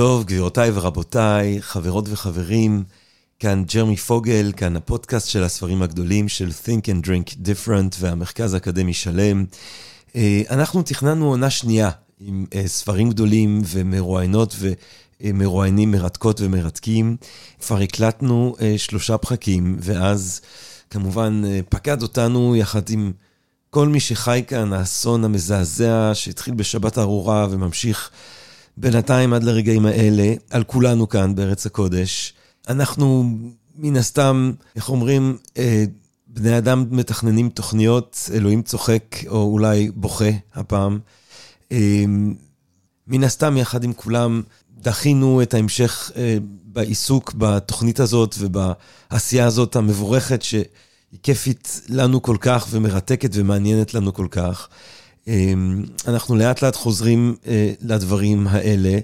טוב, גבירותיי ורבותיי, חברות וחברים, כאן ג'רמי פוגל, כאן הפודקאסט של הספרים הגדולים של Think and Drink Different והמרכז האקדמי שלם. אה, אנחנו תכננו עונה שנייה עם אה, ספרים גדולים ומרואיינות ומרואיינים מרתקות ומרתקים. כבר הקלטנו אה, שלושה פרקים, ואז כמובן פקד אותנו יחד עם כל מי שחי כאן, האסון המזעזע שהתחיל בשבת ארורה וממשיך בינתיים עד לרגעים האלה, על כולנו כאן בארץ הקודש. אנחנו מן הסתם, איך אומרים, אה, בני אדם מתכננים תוכניות, אלוהים צוחק, או אולי בוכה הפעם. אה, מן הסתם, יחד עם כולם, דחינו את ההמשך אה, בעיסוק בתוכנית הזאת ובעשייה הזאת המבורכת, שהיא כיפית לנו כל כך ומרתקת ומעניינת לנו כל כך. אמ, אנחנו לאט לאט חוזרים אה, לדברים האלה.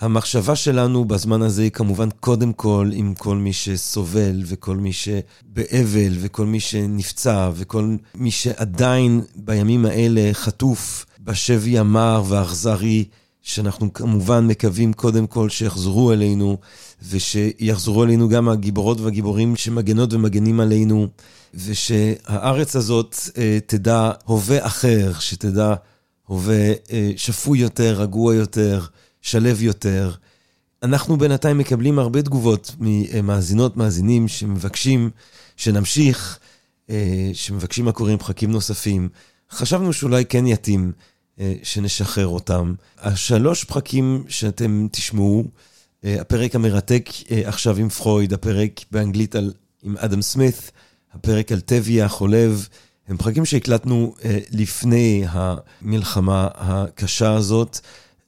המחשבה שלנו בזמן הזה היא כמובן קודם כל עם כל מי שסובל וכל מי שבאבל וכל מי שנפצע וכל מי שעדיין בימים האלה חטוף בשבי המר והאכזרי, שאנחנו כמובן מקווים קודם כל שיחזרו אלינו ושיחזרו אלינו גם הגיבורות והגיבורים שמגנות ומגנים עלינו. ושהארץ הזאת אה, תדע הווה אחר, שתדע הווה אה, שפוי יותר, רגוע יותר, שלב יותר. אנחנו בינתיים מקבלים הרבה תגובות ממאזינות, מאזינים, שמבקשים שנמשיך, אה, שמבקשים מה פרקים נוספים. חשבנו שאולי כן יתאים אה, שנשחרר אותם. השלוש פרקים שאתם תשמעו, אה, הפרק המרתק אה, עכשיו עם פרויד, הפרק באנגלית על, עם אדם סמית, הפרק על טבי החולב, הם פרקים שהקלטנו אה, לפני המלחמה הקשה הזאת.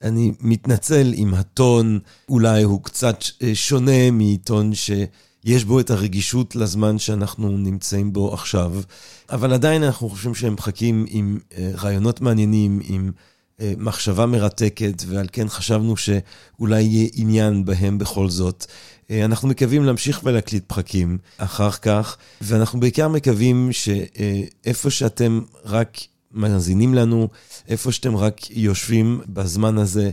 אני מתנצל אם הטון אולי הוא קצת אה, שונה מטון שיש בו את הרגישות לזמן שאנחנו נמצאים בו עכשיו, אבל עדיין אנחנו חושבים שהם פרקים עם אה, רעיונות מעניינים, עם מחשבה מרתקת, ועל כן חשבנו שאולי יהיה עניין בהם בכל זאת. אה, אנחנו מקווים להמשיך ולהקליט פרקים אחר כך, ואנחנו בעיקר מקווים שאיפה שאתם רק מאזינים לנו, איפה שאתם רק יושבים בזמן הזה,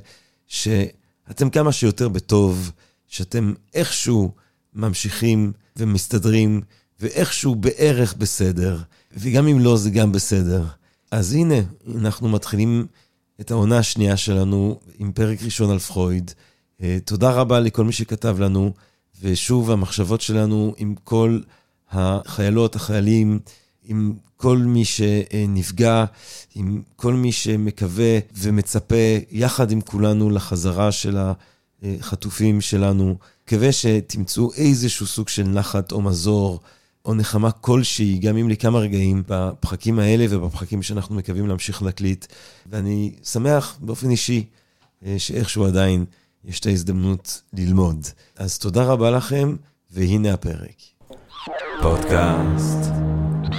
שאתם כמה שיותר בטוב, שאתם איכשהו ממשיכים ומסתדרים, ואיכשהו בערך בסדר, וגם אם לא, זה גם בסדר. אז הנה, אנחנו מתחילים את העונה השנייה שלנו עם פרק ראשון על פרויד. אה, תודה רבה לכל מי שכתב לנו, ושוב, המחשבות שלנו עם כל החיילות, החיילים, עם כל מי שנפגע, עם כל מי שמקווה ומצפה, יחד עם כולנו, לחזרה של החטופים שלנו. מקווה שתמצאו איזשהו סוג של נחת או מזור. או נחמה כלשהי, גם אם לכמה רגעים, בפחקים האלה ובפחקים שאנחנו מקווים להמשיך להקליט. ואני שמח באופן אישי אה, שאיכשהו עדיין יש את ההזדמנות ללמוד. אז תודה רבה לכם, והנה הפרק. פודקאסט,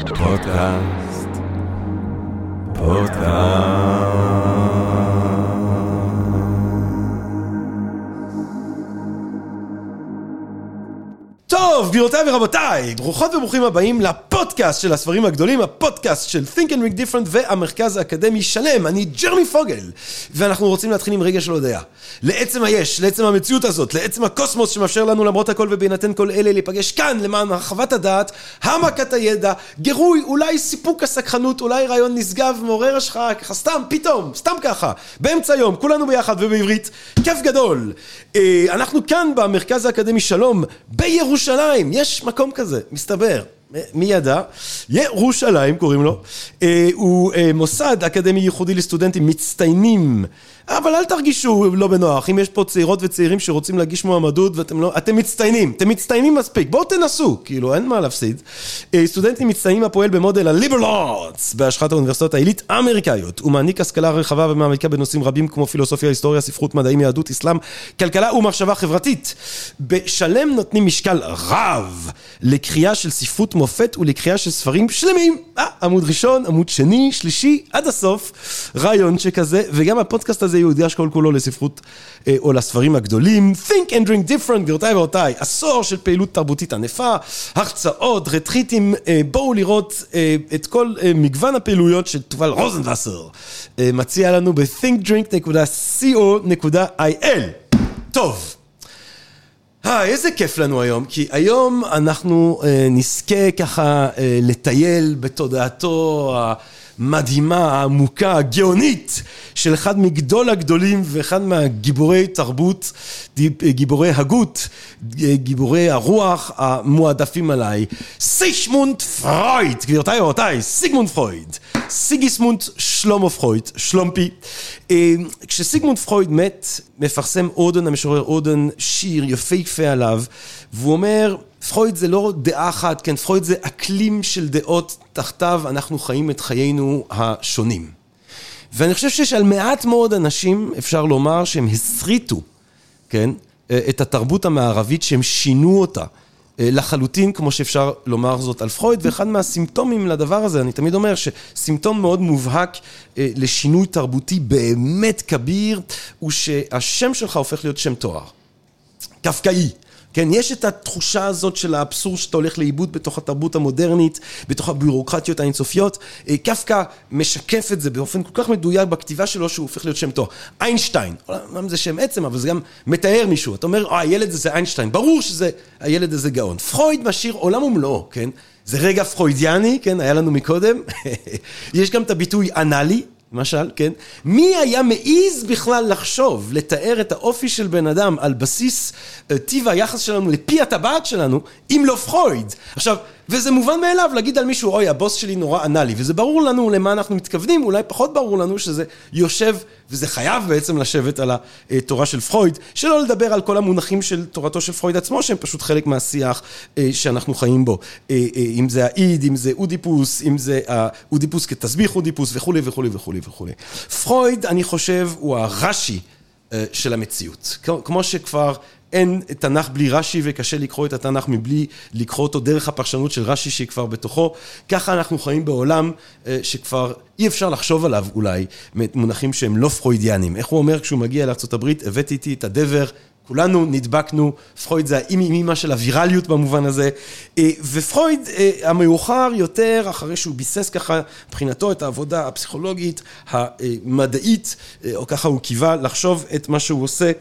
פודקאסט, פודקאסט. טוב, גבירותיי ורבותיי, ברוכות וברוכים הבאים לפודקאסט של הספרים הגדולים, הפודקאסט של Think and Ring Different והמרכז האקדמי שלם. אני ג'רמי פוגל, ואנחנו רוצים להתחיל עם רגע של הודיה. לעצם היש, לעצם המציאות הזאת, לעצם הקוסמוס שמאפשר לנו למרות הכל ובהינתן כל אלה להיפגש כאן למען הרחבת הדעת, העמקת הידע, גירוי, אולי סיפוק הסקחנות, אולי רעיון נשגב, מעורר השחרה, ככה סתם, פתאום, סתם ככה, באמצע היום, כולנו ביחד ובעברית, כיף גדול. אה, אנחנו כאן במרכז האקדמי שלום, בירושלים. ירושלים, יש מקום כזה, מסתבר. מי ידע? ירושלים קוראים לו. אה, הוא אה, מוסד אקדמי ייחודי לסטודנטים מצטיינים אבל אל תרגישו לא בנוח, אם יש פה צעירות וצעירים שרוצים להגיש מועמדות ואתם לא, אתם מצטיינים, אתם מצטיינים מספיק, בואו תנסו, כאילו אין מה להפסיד. אה, סטודנטים מצטיינים הפועל במודל ה-Liberal Arts בהשחת האוניברסיטאות העילית האמריקאיות. הוא מעניק השכלה רחבה ומעמיקה בנושאים רבים כמו פילוסופיה, היסטוריה, ספרות, מדעים, יהדות, אסלאם, כלכלה ומחשבה חברתית. בשלם נותנים משקל רב לקריאה של ספרות מופת ולקריאה של ספרים שלמים. אה, עמוד ראשון, עמוד שני, שלישי, עד הסוף, רעיון שכזה, וגם הפודקאסט הזה הזה יוקדש כל כולו לספרות אה, או לספרים הגדולים. Think and Drink Different, גבירותיי ורבותיי, עשור של פעילות תרבותית ענפה, הרצאות, רטריטים, אה, בואו לראות אה, את כל מגוון הפעילויות שתובל רוזנבסר מציע לנו ב-thinkdrink.co.il. טוב. היי, איזה כיף לנו היום, כי היום אנחנו אה, נזכה ככה אה, לטייל בתודעתו המדהימה, העמוקה, הגאונית, של אחד מגדולי הגדולים ואחד מהגיבורי תרבות, גיבורי הגות, גיבורי הרוח המועדפים עליי, סיגמונד פרויד, גבירותיי ורבותיי, סיגמונד פרויד, סיגיסמונד שלמה פרויד, שלומפי. אה, כשסיגמונד פרויד מת, מפרסם אודן, המשורר אודן, שיר יפהפה עליו, והוא אומר, פרויד זה לא דעה אחת, כן, פרויד זה אקלים של דעות, תחתיו אנחנו חיים את חיינו השונים. ואני חושב שיש על מעט מאוד אנשים, אפשר לומר, שהם הסריטו, כן, את התרבות המערבית, שהם שינו אותה. לחלוטין, כמו שאפשר לומר זאת על פרויד, ואחד מהסימפטומים לדבר הזה, אני תמיד אומר שסימפטום מאוד מובהק לשינוי תרבותי באמת כביר, הוא שהשם שלך הופך להיות שם תואר. קפקאי. כן, יש את התחושה הזאת של האבסורד שאתה הולך לאיבוד בתוך התרבות המודרנית, בתוך הביורוקרטיות האינסופיות. קפקא משקף את זה באופן כל כך מדויק בכתיבה שלו שהוא הופך להיות שם תואר. איינשטיין, אומנם זה שם עצם, אבל זה גם מתאר מישהו. אתה אומר, אה, הילד הזה זה איינשטיין, ברור שזה, הילד הזה גאון. פרויד משאיר עולם ומלואו, כן? זה רגע פרוידיאני, כן, היה לנו מקודם. יש גם את הביטוי אנאלי, למשל, כן? מי היה מעז בכלל לחשוב, לתאר את האופי של בן אדם על בסיס טיב היחס שלנו לפי הטבעת שלנו, אם לא פרויד? עכשיו, וזה מובן מאליו להגיד על מישהו, אוי, הבוס שלי נורא ענה לי, וזה ברור לנו למה אנחנו מתכוונים, אולי פחות ברור לנו שזה יושב, וזה חייב בעצם לשבת על התורה של פרויד, שלא לדבר על כל המונחים של תורתו של פרויד עצמו, שהם פשוט חלק מהשיח שאנחנו חיים בו. אם זה האיד, אם זה אודיפוס, אם זה האודיפוס כתסביך אודיפוס וכולי וכולי וכולי וכולי. פרויד, אני חושב, הוא הרש"י של המציאות. כמו שכבר אין תנ"ך בלי רש"י וקשה לקרוא את התנ"ך מבלי לקרוא אותו דרך הפרשנות של רש"י שהיא כבר בתוכו. ככה אנחנו חיים בעולם שכבר אי אפשר לחשוב עליו אולי מונחים שהם לא פרוידיאנים. איך הוא אומר כשהוא מגיע לארה"ב, הבאתי איתי את הדבר כולנו נדבקנו, פרויד זה האימי אימא של הווירליות במובן הזה, ופרויד המאוחר יותר, אחרי שהוא ביסס ככה מבחינתו את העבודה הפסיכולוגית, המדעית, או ככה הוא קיווה לחשוב את מה שהוא עושה,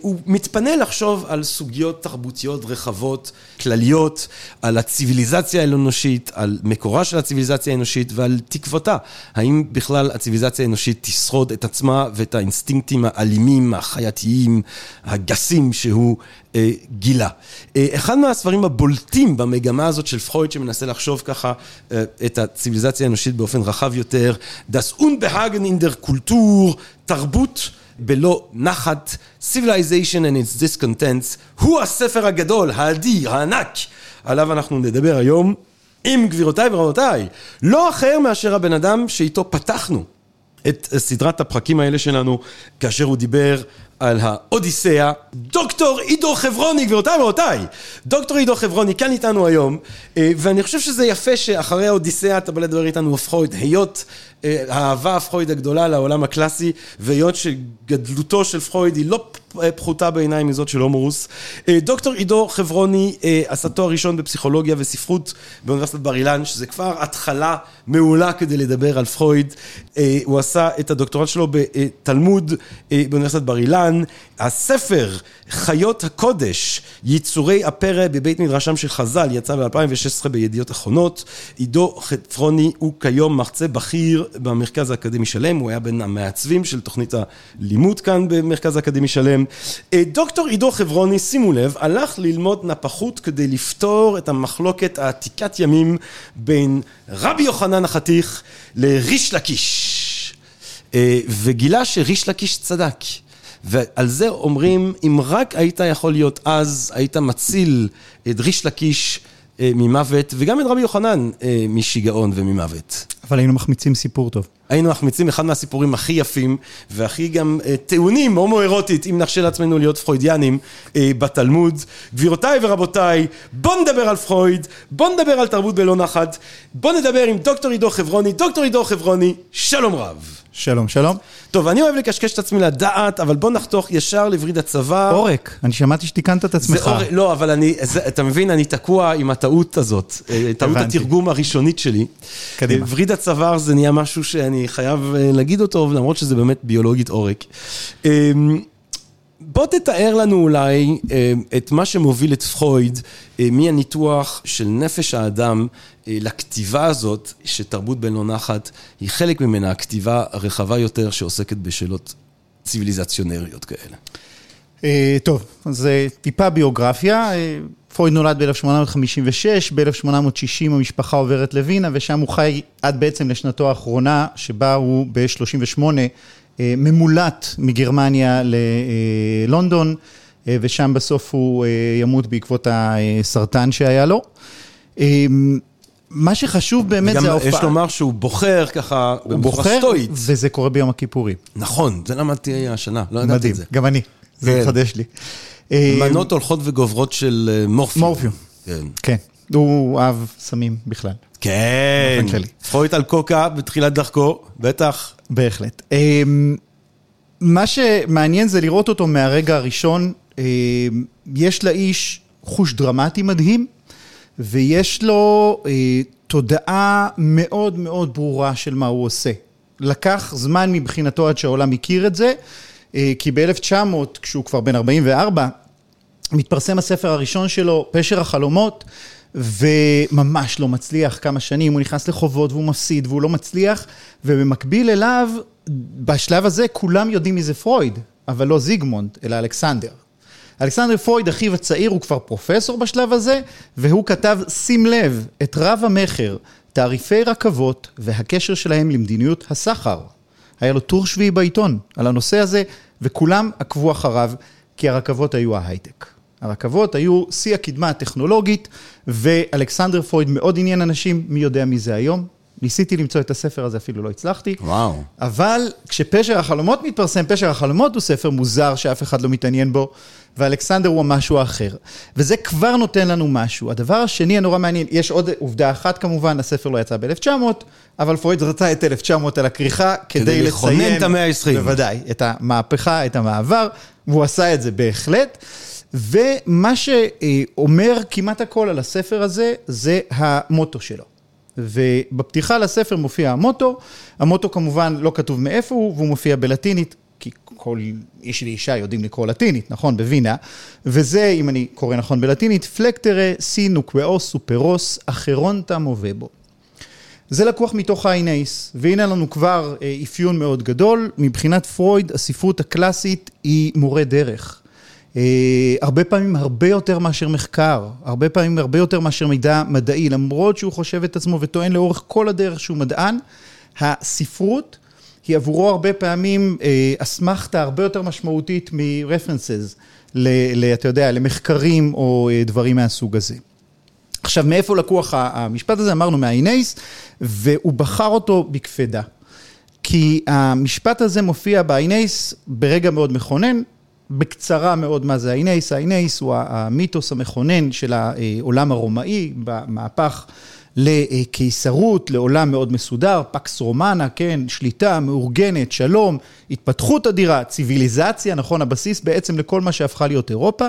הוא מתפנה לחשוב על סוגיות תרבותיות רחבות, כלליות, על הציוויליזציה האנושית, על מקורה של הציוויליזציה האנושית ועל תקוותה. האם בכלל הציוויליזציה האנושית תשרוד את עצמה ואת האינסטינקטים האלימים, החייתיים, הגסים. מעשים שהוא אה, גילה. אה, אחד מהספרים הבולטים במגמה הזאת של פרויד שמנסה לחשוב ככה אה, את הציוויליזציה האנושית באופן רחב יותר, Das Unbehagen in der Kultur, תרבות בלא נחת, Civilization and its Discontents, הוא הספר הגדול, האדיר, הענק, עליו אנחנו נדבר היום עם גבירותיי ורבותיי, לא אחר מאשר הבן אדם שאיתו פתחנו את סדרת הפרקים האלה שלנו, כאשר הוא דיבר על האודיסאה, דוקטור עידו חברוני, גבירותיי ורבותיי, דוקטור עידו חברוני כאן איתנו היום, ואני חושב שזה יפה שאחרי האודיסאה אתה בא לדבר איתנו על פרויד, היות האהבה הפרויד הגדולה לעולם הקלאסי, והיות שגדלותו של פרויד היא לא פחותה בעיניי מזאת של הומורוס. דוקטור עידו חברוני עשה תואר ראשון בפסיכולוגיה וספרות באוניברסיטת בר אילן, שזה כבר התחלה מעולה כדי לדבר על פרויד. הוא עשה את הדוקטורט שלו בתלמוד באוניברסיטת בר אילן. הספר חיות הקודש, ייצורי הפרא בבית מדרשם של חז"ל, יצא ב-2016 בידיעות אחרונות. עידו חברוני הוא כיום מרצה בכיר במרכז האקדמי שלם, הוא היה בין המעצבים של תוכנית הלימוד כאן במרכז האקדמי שלם. דוקטור עידו חברוני, שימו לב, הלך ללמוד נפחות כדי לפתור את המחלוקת העתיקת ימים בין רבי יוחנן החתיך לריש לקיש. וגילה שריש לקיש צדק. ועל זה אומרים, אם רק היית יכול להיות אז, היית מציל את ריש לקיש ממוות, וגם את רבי יוחנן משיגעון וממוות. אבל היינו מחמיצים סיפור טוב. היינו מחמיצים אחד מהסיפורים הכי יפים, והכי גם טעונים, הומואירוטית, אם נרשה לעצמנו להיות פרוידיאנים בתלמוד. גבירותיי ורבותיי, בואו נדבר על פרויד, בואו נדבר על תרבות בלא נחת, בואו נדבר עם דוקטור עידו חברוני. דוקטור עידו חברוני, שלום רב. שלום, שלום. טוב, אני אוהב לקשקש את עצמי לדעת, אבל בוא נחתוך ישר לווריד הצבא. עורק, אני שמעתי שתיקנת את עצמך. זה עורק, לא, אבל אני, זה, אתה מבין, אני תקוע עם הטעות הזאת, טעות התרגום הראשונית שלי. קדימה. וריד הצוואר זה נהיה משהו שאני חייב להגיד אותו, למרות שזה באמת ביולוגית עורק. בוא תתאר לנו אולי את מה שמוביל את פרויד מהניתוח של נפש האדם לכתיבה הזאת, שתרבות בין לא נחת היא חלק ממנה, הכתיבה הרחבה יותר שעוסקת בשאלות ציוויליזציונריות כאלה. טוב, אז טיפה ביוגרפיה. פרויד נולד ב-1856, ב-1860 המשפחה עוברת לווינה, ושם הוא חי עד בעצם לשנתו האחרונה, שבה הוא ב-38 ממולט מגרמניה ללונדון, ושם בסוף הוא ימות בעקבות הסרטן שהיה לו. מה שחשוב באמת זה ההופעה... יש לומר שהוא בוחר ככה בצורה סטואית. וזה קורה ביום הכיפורים. נכון, זה למדתי השנה, לא ידעתי את זה. גם אני, זה מחדש לי. מנות הולכות וגוברות של מורפיום. מורפיום, כן. הוא אהב סמים בכלל. כן, פרויד על קוקה בתחילת דרכו, בטח. בהחלט. מה שמעניין זה לראות אותו מהרגע הראשון, יש לאיש חוש דרמטי מדהים, ויש לו תודעה מאוד מאוד ברורה של מה הוא עושה. לקח זמן מבחינתו עד שהעולם הכיר את זה, כי ב-1900, כשהוא כבר בן 44, מתפרסם הספר הראשון שלו, פשר החלומות, וממש לא מצליח כמה שנים, הוא נכנס לחובות והוא מפסיד והוא לא מצליח, ובמקביל אליו, בשלב הזה כולם יודעים מי זה פרויד, אבל לא זיגמונד, אלא אלכסנדר. אלכסנדר פרויד, אחיו הצעיר, הוא כבר פרופסור בשלב הזה, והוא כתב, שים לב, את רב המכר, תעריפי רכבות והקשר שלהם למדיניות הסחר. היה לו טור שביעי בעיתון על הנושא הזה, וכולם עקבו אחריו, כי הרכבות היו ההייטק. הרכבות היו שיא הקדמה הטכנולוגית, ואלכסנדר פרויד מאוד עניין אנשים, מי יודע מי זה היום? ניסיתי למצוא את הספר הזה, אפילו לא הצלחתי. וואו. אבל כשפשר החלומות מתפרסם, פשר החלומות הוא ספר מוזר שאף אחד לא מתעניין בו, ואלכסנדר הוא משהו אחר. וזה כבר נותן לנו משהו. הדבר השני הנורא מעניין, יש עוד עובדה אחת כמובן, הספר לא יצא ב-1900, אבל פרויד רצה את 1900 על הכריכה, כדי לציין... כדי לכונן את המאה ה-20. בוודאי, את המהפכה, את המעבר, והוא עשה את זה בהחלט. ומה שאומר כמעט הכל על הספר הזה, זה המוטו שלו. ובפתיחה לספר מופיע המוטו, המוטו כמובן לא כתוב מאיפה הוא, והוא מופיע בלטינית, כי כל איש ואישה יודעים לקרוא לטינית, נכון? בווינה. וזה, אם אני קורא נכון בלטינית, פלקטרה סי נוקוואו סופרוס אחרונטה מובבו. זה לקוח מתוך האינייס, והנה לנו כבר אפיון מאוד גדול. מבחינת פרויד, הספרות הקלאסית היא מורה דרך. הרבה פעמים הרבה יותר מאשר מחקר, הרבה פעמים הרבה יותר מאשר מידע מדעי, למרות שהוא חושב את עצמו וטוען לאורך כל הדרך שהוא מדען, הספרות היא עבורו הרבה פעמים אסמכתה הרבה יותר משמעותית מ-references, אתה יודע, למחקרים או דברים מהסוג הזה. עכשיו, מאיפה לקוח המשפט הזה? אמרנו מהאינייס, והוא בחר אותו בקפדה. כי המשפט הזה מופיע באיניאיס ברגע מאוד מכונן, בקצרה מאוד מה זה האיניאיס, האיניאיס הוא המיתוס המכונן של העולם הרומאי במהפך לקיסרות, לעולם מאוד מסודר, pax romana, כן, שליטה מאורגנת, שלום, התפתחות אדירה, ציוויליזציה, נכון, הבסיס בעצם לכל מה שהפכה להיות אירופה,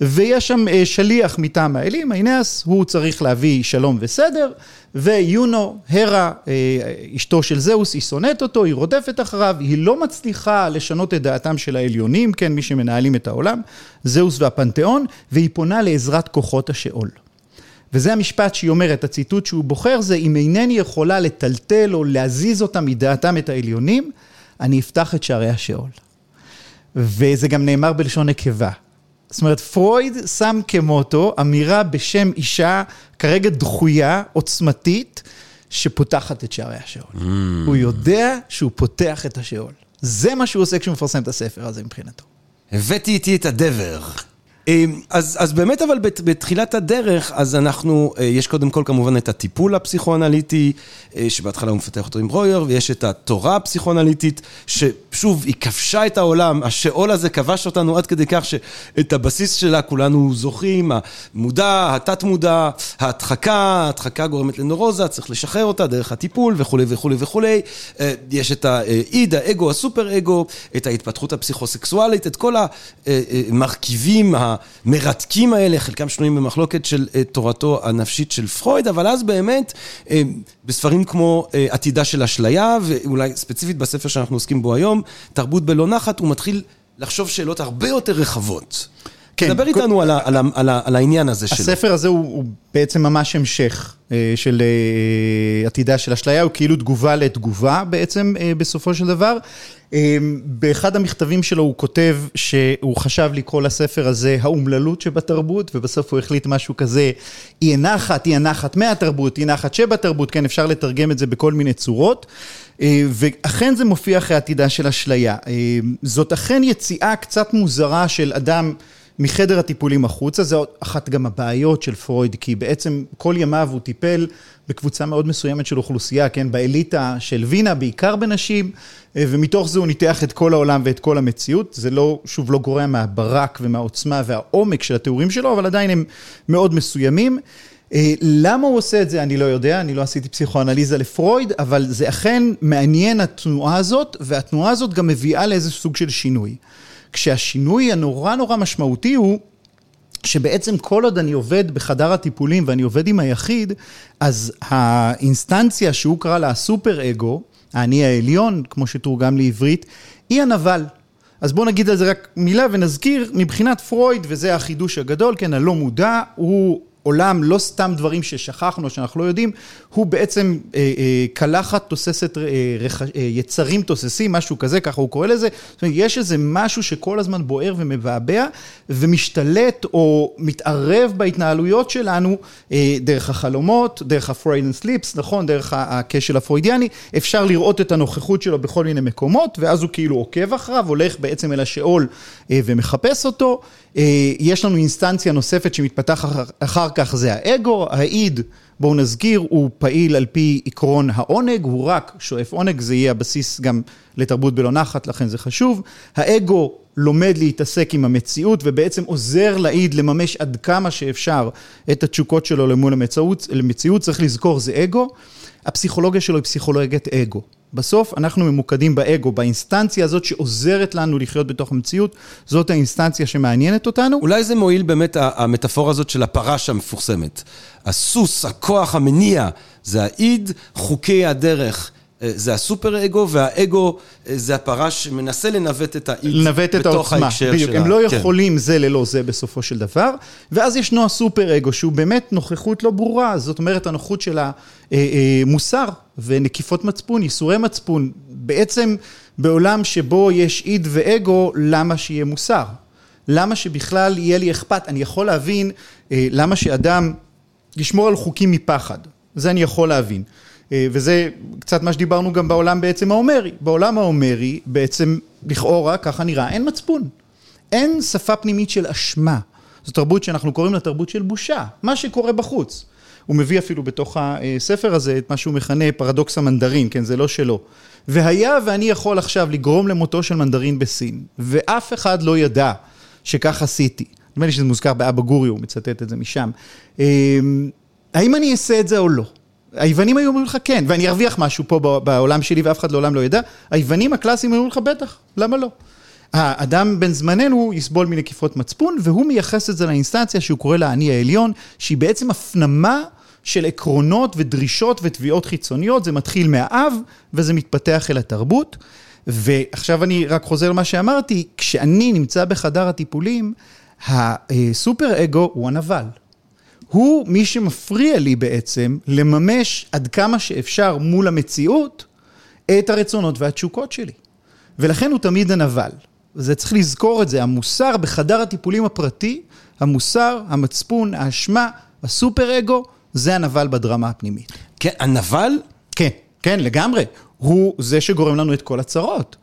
ויש שם שליח מטעם האלים, האיניאס, הוא צריך להביא שלום וסדר, ויונו, הרה, אשתו של זהוס, היא שונאת אותו, היא רודפת אחריו, היא לא מצליחה לשנות את דעתם של העליונים, כן, מי שמנהלים את העולם, זהוס והפנתיאון, והיא פונה לעזרת כוחות השאול. וזה המשפט שהיא אומרת, הציטוט שהוא בוחר זה, אם אינני יכולה לטלטל או להזיז אותם מדעתם את העליונים, אני אפתח את שערי השאול. וזה גם נאמר בלשון נקבה. זאת אומרת, פרויד שם כמוטו אמירה בשם אישה כרגע דחויה, עוצמתית, שפותחת את שערי השאול. Mm. הוא יודע שהוא פותח את השאול. זה מה שהוא עושה כשהוא מפרסם את הספר הזה מבחינתו. הבאתי איתי את הדבר. אז, אז באמת אבל בתחילת הדרך, אז אנחנו, יש קודם כל כמובן את הטיפול הפסיכואנליטי, שבהתחלה הוא מפתח אותו עם ברויר, ויש את התורה הפסיכואנליטית, ששוב, היא כבשה את העולם, השאול הזה כבש אותנו עד כדי כך שאת הבסיס שלה כולנו זוכרים, המודע, התת מודע, ההדחקה, ההדחקה גורמת לנורוזה, צריך לשחרר אותה דרך הטיפול וכולי וכולי וכולי. יש את האיד, האגו, הסופר אגו, את ההתפתחות הפסיכוסקסואלית, את כל המרכיבים, המרתקים האלה, חלקם שנויים במחלוקת של תורתו הנפשית של פרויד, אבל אז באמת, בספרים כמו עתידה של אשליה, ואולי ספציפית בספר שאנחנו עוסקים בו היום, תרבות בלא נחת, הוא מתחיל לחשוב שאלות הרבה יותר רחבות. כן. דבר איתנו על, ה, על, ה, על, ה, על העניין הזה שלו. הספר הזה הוא, הוא בעצם ממש המשך אה, של אה, עתידה של אשליה, הוא כאילו תגובה לתגובה בעצם אה, בסופו של דבר. באחד המכתבים שלו הוא כותב שהוא חשב לקרוא לספר הזה האומללות שבתרבות, ובסוף הוא החליט משהו כזה, אי הנחת, אי הנחת מהתרבות, אי הנחת שבתרבות, כן, אפשר לתרגם את זה בכל מיני צורות. ואכן זה מופיע אחרי עתידה של אשליה. זאת אכן יציאה קצת מוזרה של אדם מחדר הטיפולים החוצה, זו אחת גם הבעיות של פרויד, כי בעצם כל ימיו הוא טיפל בקבוצה מאוד מסוימת של אוכלוסייה, כן, באליטה של וינה, בעיקר בנשים, אה, ומתוך זה הוא ניתח את כל העולם ואת כל המציאות. זה לא, שוב, לא גורע מהברק ומהעוצמה והעומק של התיאורים שלו, אבל עדיין הם מאוד מסוימים. אה, למה הוא עושה את זה אני לא יודע, אני לא עשיתי פסיכואנליזה לפרויד, אבל זה אכן מעניין התנועה הזאת, והתנועה הזאת גם מביאה לאיזה סוג של שינוי. כשהשינוי הנורא נורא משמעותי הוא שבעצם כל עוד אני עובד בחדר הטיפולים ואני עובד עם היחיד, אז האינסטנציה שהוא קרא לה הסופר אגו, האני העליון, כמו שתורגם לעברית, היא הנבל. אז בואו נגיד על זה רק מילה ונזכיר, מבחינת פרויד, וזה החידוש הגדול, כן, הלא מודע, הוא עולם, לא סתם דברים ששכחנו, שאנחנו לא יודעים, הוא בעצם אה, אה, קלחת תוססת אה, רכ... יצרים תוססים, משהו כזה, ככה הוא קורא לזה. זאת אומרת, יש איזה משהו שכל הזמן בוער ומבעבע, ומשתלט או מתערב בהתנהלויות שלנו דרך החלומות, דרך and Sleeps, נכון, דרך הכשל הפרוידיאני, אפשר לראות את הנוכחות שלו בכל מיני מקומות, ואז הוא כאילו עוקב אחריו, הולך בעצם אל השאול ומחפש אותו. יש לנו אינסטנציה נוספת שמתפתחת אחר כך זה האגו, האיד, בואו נזכיר, הוא פעיל על פי עקרון העונג, הוא רק שואף עונג, זה יהיה הבסיס גם לתרבות בלא נחת, לכן זה חשוב. האגו לומד להתעסק עם המציאות ובעצם עוזר לאיד לממש עד כמה שאפשר את התשוקות שלו למול המציאות, למציאות, צריך לזכור, זה אגו. הפסיכולוגיה שלו היא פסיכולוגיית אגו. בסוף אנחנו ממוקדים באגו, באינסטנציה הזאת שעוזרת לנו לחיות בתוך המציאות, זאת האינסטנציה שמעניינת אותנו. אולי זה מועיל באמת המטאפורה הזאת של הפרש המפורסמת. הסוס, הכוח המניע, זה האיד, חוקי הדרך. אה, זה הסופר אגו, והאגו אה, זה הפרש שמנסה לנווט את האיד לנווט את העוצמה, בדיוק, הם לא כן. יכולים זה ללא זה בסופו של דבר, ואז ישנו הסופר אגו שהוא באמת נוכחות לא ברורה, זאת אומרת הנוכחות של המוסר אה, ונקיפות מצפון, ייסורי מצפון, בעצם בעולם שבו יש איד ואגו, למה שיהיה מוסר? למה שבכלל יהיה לי אכפת? אני יכול להבין למה שאדם ישמור על חוקים מפחד, זה אני יכול להבין. אה, וזה קצת מה שדיברנו גם בעולם בעצם ההומרי. בעולם ההומרי בעצם לכאורה, ככה נראה, אין מצפון. אין שפה פנימית של אשמה. זו תרבות שאנחנו קוראים לה תרבות של בושה, מה שקורה בחוץ. הוא מביא אפילו בתוך הספר הזה את מה שהוא מכנה פרדוקס המנדרין, כן, זה לא שלו. והיה ואני יכול עכשיו לגרום למותו של מנדרין בסין, ואף אחד לא ידע שכך עשיתי. נדמה לי שזה מוזכר באבא גורי, הוא מצטט את זה משם. אה, האם אני אעשה את זה או לא? היוונים היו אומרים לך כן, ואני ארוויח משהו פה בעולם שלי ואף אחד לעולם לא ידע, היוונים הקלאסיים היו לך בטח, למה לא? האדם בן זמננו יסבול מנקיפות מצפון, והוא מייחס את זה לאינסטנציה שהוא קורא לה אני העליון, שהיא בעצם הפנמה של עקרונות ודרישות ותביעות חיצוניות, זה מתחיל מהאב וזה מתפתח אל התרבות. ועכשיו אני רק חוזר למה שאמרתי, כשאני נמצא בחדר הטיפולים, הסופר אגו הוא הנבל. הוא מי שמפריע לי בעצם לממש עד כמה שאפשר מול המציאות את הרצונות והתשוקות שלי. ולכן הוא תמיד הנבל. זה צריך לזכור את זה, המוסר בחדר הטיפולים הפרטי, המוסר, המצפון, האשמה, הסופר אגו, זה הנבל בדרמה הפנימית. כן, הנבל? כן, כן, לגמרי. הוא זה שגורם לנו את כל הצרות.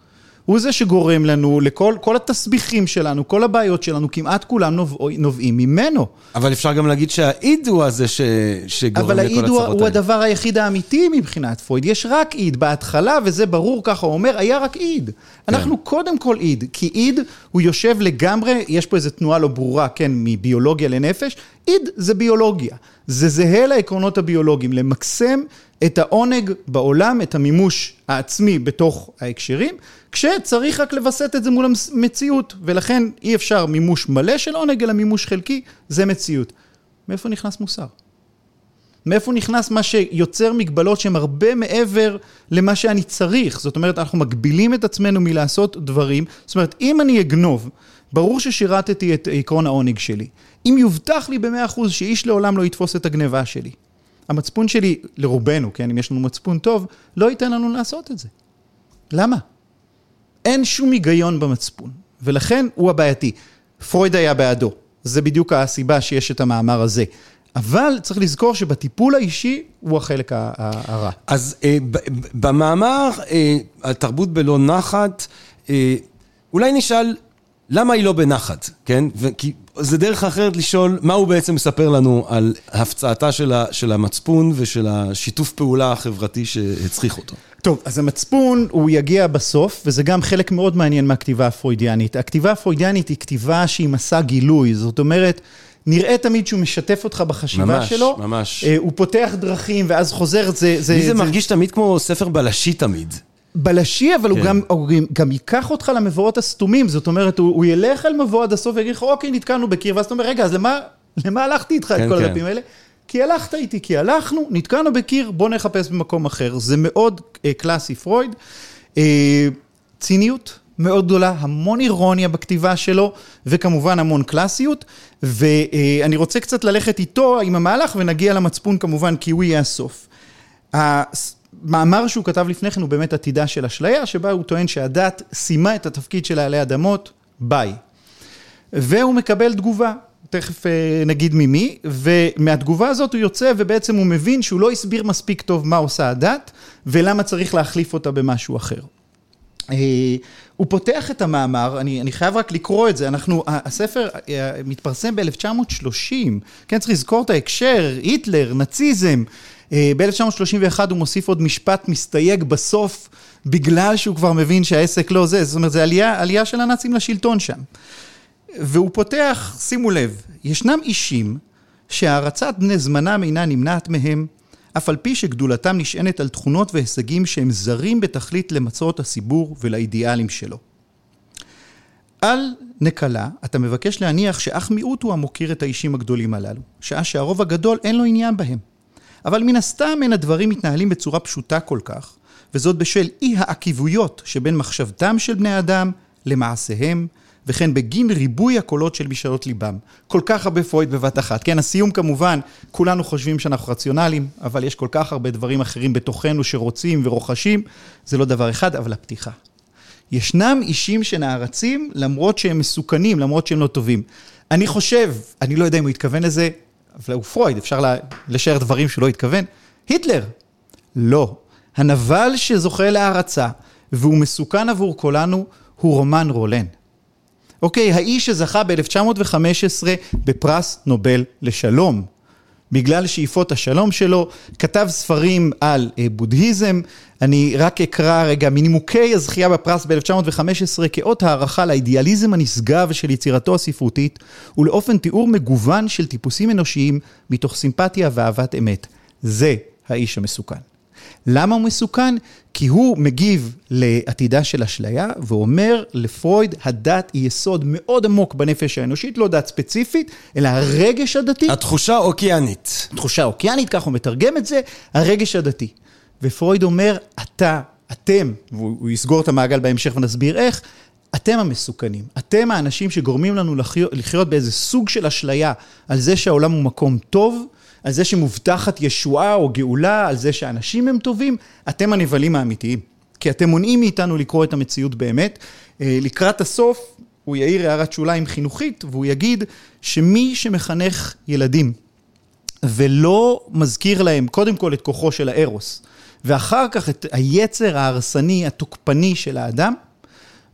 הוא זה שגורם לנו לכל כל התסביכים שלנו, כל הבעיות שלנו, כמעט כולם נובע, נובעים ממנו. אבל אפשר גם להגיד שהאיד הוא הזה ש, שגורם לכל הצרות האלה. אבל האיד הוא הדבר היחיד האמיתי מבחינת פרויד. יש רק איד בהתחלה, וזה ברור, ככה הוא אומר, היה רק איד. כן. אנחנו קודם כל איד, כי איד הוא יושב לגמרי, יש פה איזו תנועה לא ברורה, כן, מביולוגיה לנפש, איד זה ביולוגיה. זה זהה לעקרונות הביולוגיים, למקסם את העונג בעולם, את המימוש העצמי בתוך ההקשרים, כשצריך רק לווסת את זה מול המציאות, ולכן אי אפשר מימוש מלא של עונג, אלא מימוש חלקי, זה מציאות. מאיפה נכנס מוסר? מאיפה נכנס מה שיוצר מגבלות שהן הרבה מעבר למה שאני צריך? זאת אומרת, אנחנו מגבילים את עצמנו מלעשות דברים. זאת אומרת, אם אני אגנוב, ברור ששירתתי את עקרון העונג שלי. אם יובטח לי במאה אחוז שאיש לעולם לא יתפוס את הגניבה שלי, המצפון שלי, לרובנו, כן, אם יש לנו מצפון טוב, לא ייתן לנו לעשות את זה. למה? אין שום היגיון במצפון, ולכן הוא הבעייתי. פרויד היה בעדו, זה בדיוק הסיבה שיש את המאמר הזה. אבל צריך לזכור שבטיפול האישי הוא החלק הרע. אז אה, במאמר, אה, התרבות בלא נחת, אה, אולי נשאל למה היא לא בנחת, כן? כי זה דרך אחרת לשאול מה הוא בעצם מספר לנו על הפצעתה של, ה, של המצפון ושל השיתוף פעולה החברתי שהצריך אותו. טוב, אז המצפון הוא יגיע בסוף, וזה גם חלק מאוד מעניין מהכתיבה הפרוידיאנית. הכתיבה הפרוידיאנית היא כתיבה שהיא מסע גילוי, זאת אומרת... נראה תמיד שהוא משתף אותך בחשיבה ממש, שלו. ממש, ממש. אה, הוא פותח דרכים ואז חוזר, זה... זה, לי זה, זה מרגיש תמיד כמו ספר בלשי תמיד. בלשי, אבל כן. הוא, גם, הוא גם ייקח אותך למבואות הסתומים, זאת אומרת, הוא, הוא ילך אל מבוא עד הסוף ויגיד לך, אוקיי, נתקענו בקיר, ואז אתה אומר, רגע, אז למה, למה הלכתי איתך כן, את כל כן. הדפים האלה? כי הלכת איתי, כי הלכנו, נתקענו בקיר, בוא נחפש במקום אחר. זה מאוד אה, קלאסי פרויד. אה, ציניות מאוד גדולה, המון אירוניה בכתיבה שלו, וכמובן המון קלאסיות. ואני אה, רוצה קצת ללכת איתו עם המהלך, ונגיע למצפון כמובן, כי הוא יהיה הסוף. המאמר שהוא כתב לפני כן הוא באמת עתידה של אשליה, שבה הוא טוען שהדת סיימה את התפקיד שלה עלי אדמות, ביי. והוא מקבל תגובה, תכף אה, נגיד ממי, ומהתגובה הזאת הוא יוצא ובעצם הוא מבין שהוא לא הסביר מספיק טוב מה עושה הדת, ולמה צריך להחליף אותה במשהו אחר. אה, הוא פותח את המאמר, אני, אני חייב רק לקרוא את זה, אנחנו, הספר אה, מתפרסם ב-1930, כן, צריך לזכור את ההקשר, היטלר, נאציזם, ב-1931 הוא מוסיף עוד משפט מסתייג בסוף, בגלל שהוא כבר מבין שהעסק לא זה, זאת אומרת, זו עלייה, עלייה של הנאצים לשלטון שם. והוא פותח, שימו לב, ישנם אישים שהערצת בני זמנם אינה נמנעת מהם, אף על פי שגדולתם נשענת על תכונות והישגים שהם זרים בתכלית למצות הציבור ולאידיאלים שלו. על נקלה, אתה מבקש להניח שאך מיעוט הוא המוקיר את האישים הגדולים הללו, שעה שהרוב הגדול אין לו עניין בהם. אבל מן הסתם אין הדברים מתנהלים בצורה פשוטה כל כך, וזאת בשל אי העקיבויות שבין מחשבתם של בני אדם למעשיהם, וכן בגין ריבוי הקולות של משאלות ליבם. כל כך הרבה פרויד בבת אחת. כן, הסיום כמובן, כולנו חושבים שאנחנו רציונליים, אבל יש כל כך הרבה דברים אחרים בתוכנו שרוצים ורוכשים, זה לא דבר אחד, אבל הפתיחה. ישנם אישים שנערצים למרות שהם מסוכנים, למרות שהם לא טובים. אני חושב, אני לא יודע אם הוא התכוון לזה, אבל הוא פרויד, אפשר לשער דברים שהוא לא התכוון. היטלר, לא. הנבל שזוכה להערצה, והוא מסוכן עבור כולנו, הוא רומן רולן. אוקיי, האיש שזכה ב-1915 בפרס נובל לשלום. בגלל שאיפות השלום שלו, כתב ספרים על אה, בודהיזם. אני רק אקרא רגע מנימוקי הזכייה בפרס ב-1915 כאות הערכה לאידיאליזם הנשגב של יצירתו הספרותית ולאופן תיאור מגוון של טיפוסים אנושיים מתוך סימפתיה ואהבת אמת. זה האיש המסוכן. למה הוא מסוכן? כי הוא מגיב לעתידה של אשליה ואומר לפרויד, הדת היא יסוד מאוד עמוק בנפש האנושית, לא דת ספציפית, אלא הרגש הדתי. התחושה אוקיינית. תחושה אוקיינית, כך הוא מתרגם את זה, הרגש הדתי. ופרויד אומר, אתה, אתם, והוא יסגור את המעגל בהמשך ונסביר איך, אתם המסוכנים, אתם האנשים שגורמים לנו לחיות, לחיות באיזה סוג של אשליה על זה שהעולם הוא מקום טוב, על זה שמובטחת ישועה או גאולה, על זה שאנשים הם טובים, אתם הנבלים האמיתיים. כי אתם מונעים מאיתנו לקרוא את המציאות באמת. אה, לקראת הסוף, הוא יעיר הערת שוליים חינוכית, והוא יגיד שמי שמחנך ילדים ולא מזכיר להם קודם כל את כוחו של הארוס, ואחר כך את היצר ההרסני, התוקפני של האדם,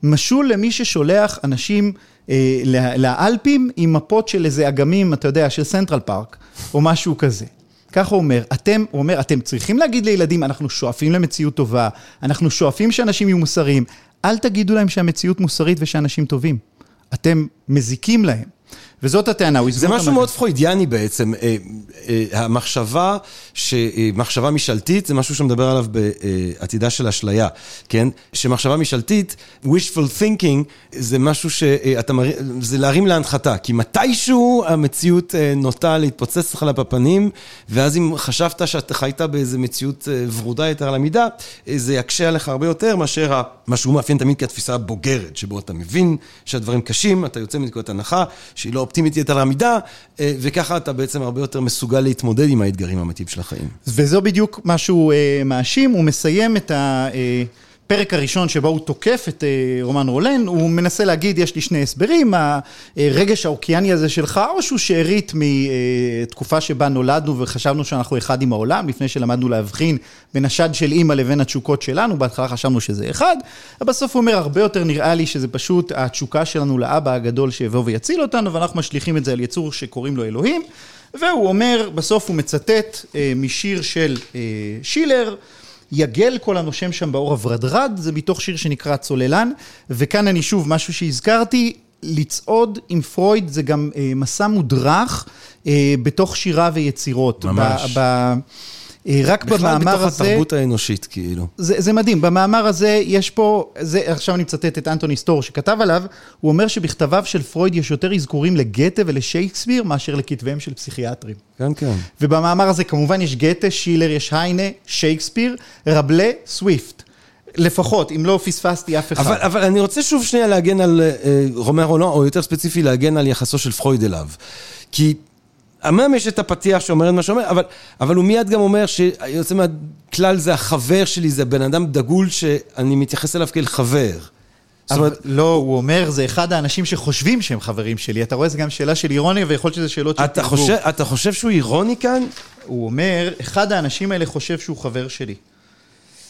משול למי ששולח אנשים לאלפים עם מפות של איזה אגמים, אתה יודע, של סנטרל פארק, או משהו כזה. ככה הוא אומר, אתם, הוא אומר, אתם צריכים להגיד לילדים, אנחנו שואפים למציאות טובה, אנחנו שואפים שאנשים יהיו מוסריים, אל תגידו להם שהמציאות מוסרית ושאנשים טובים. אתם מזיקים להם. וזאת הטענה, הוא זה הסביר משהו אותה מאוד פרוידיאני בעצם, אה, אה, המחשבה, אה, מחשבה משאלתית זה משהו שמדבר עליו בעתידה של אשליה, כן? שמחשבה משאלתית, wishful thinking, זה משהו שאתה, מר- זה להרים להנחתה, כי מתישהו המציאות נוטה להתפוצץ לך בפנים, ואז אם חשבת שאתה חיית באיזה מציאות ורודה יותר על המידה, זה יקשה עליך הרבה יותר מאשר מה שהוא מאפיין תמיד כתפיסה הבוגרת, שבו אתה מבין שהדברים קשים, אתה יוצא מנקודת הנחה שהיא לא אופטימית יתר על המידה, אה, וככה אתה בעצם הרבה יותר מסוגל להתמודד עם האתגרים האמיתיים של החיים. וזו בדיוק מה שהוא אה, מאשים, הוא מסיים את הפרק הראשון שבו הוא תוקף את אה, רומן רולן, הוא מנסה להגיד, יש לי שני הסברים, הרגש האוקיאני הזה שלך, או שהוא שארית מתקופה שבה נולדנו וחשבנו שאנחנו אחד עם העולם, לפני שלמדנו להבחין בין השד של אימא לבין התשוקות שלנו, בהתחלה חשבנו שזה אחד, אבל בסוף הוא אומר, הרבה יותר נראה לי שזה פשוט התשוקה שלנו לאבא הגדול שיבוא ויציל אותנו, ואנחנו משליכים את זה על יצור שקוראים לו אלוהים. והוא אומר, בסוף הוא מצטט אה, משיר של אה, שילר, יגל כל הנושם שם באור הוורדרד, זה מתוך שיר שנקרא צוללן, וכאן אני שוב, משהו שהזכרתי, לצעוד עם פרויד זה גם אה, מסע מודרך אה, בתוך שירה ויצירות. ממש. ב, ב, אה, רק בכלל במאמר בתוך הזה... התרבות האנושית, כאילו. זה, זה מדהים, במאמר הזה יש פה, זה, עכשיו אני מצטט את אנטוני סטור שכתב עליו, הוא אומר שבכתביו של פרויד יש יותר אזכורים לגתה ולשייקספיר מאשר לכתביהם של פסיכיאטרים. כן, כן. ובמאמר הזה כמובן יש גתה, שילר, יש היינה, שייקספיר, רבלה, סוויפט. לפחות, אם לא פספסתי אף אחד. אבל, אבל אני רוצה שוב שנייה להגן על אה, רומר רולן, או יותר ספציפי להגן על יחסו של פרויד אליו. כי אמנם יש את הפתיח שאומר את מה שאומר, אבל, אבל הוא מיד גם אומר שיוצא מהכלל זה החבר שלי, זה בן אדם דגול שאני מתייחס אליו כאל חבר. אבל אומרת, לא, הוא אומר, זה אחד האנשים שחושבים שהם חברים שלי. אתה רואה, זה גם שאלה של אירוניה, ויכול להיות שזה שאלות של. חושב, אתה חושב שהוא אירוני כאן? הוא אומר, אחד האנשים האלה חושב שהוא חבר שלי.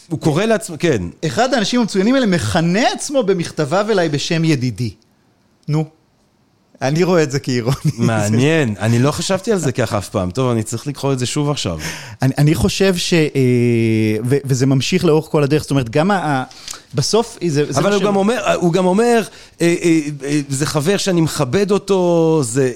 הוא קורא לעצמו, כן. אחד האנשים המצוינים האלה מכנה עצמו במכתביו אליי בשם ידידי. נו. אני רואה את זה כאירוני. מעניין, אני לא חשבתי על זה ככה אף פעם. טוב, אני צריך לקרוא את זה שוב עכשיו. אני, אני חושב ש... אה, ו, וזה ממשיך לאורך כל הדרך, זאת אומרת, גם ה... בסוף, זה, זה אבל מה הוא גם אומר, הוא גם אומר, אה, אה, אה, זה חבר שאני מכבד אותו, זה...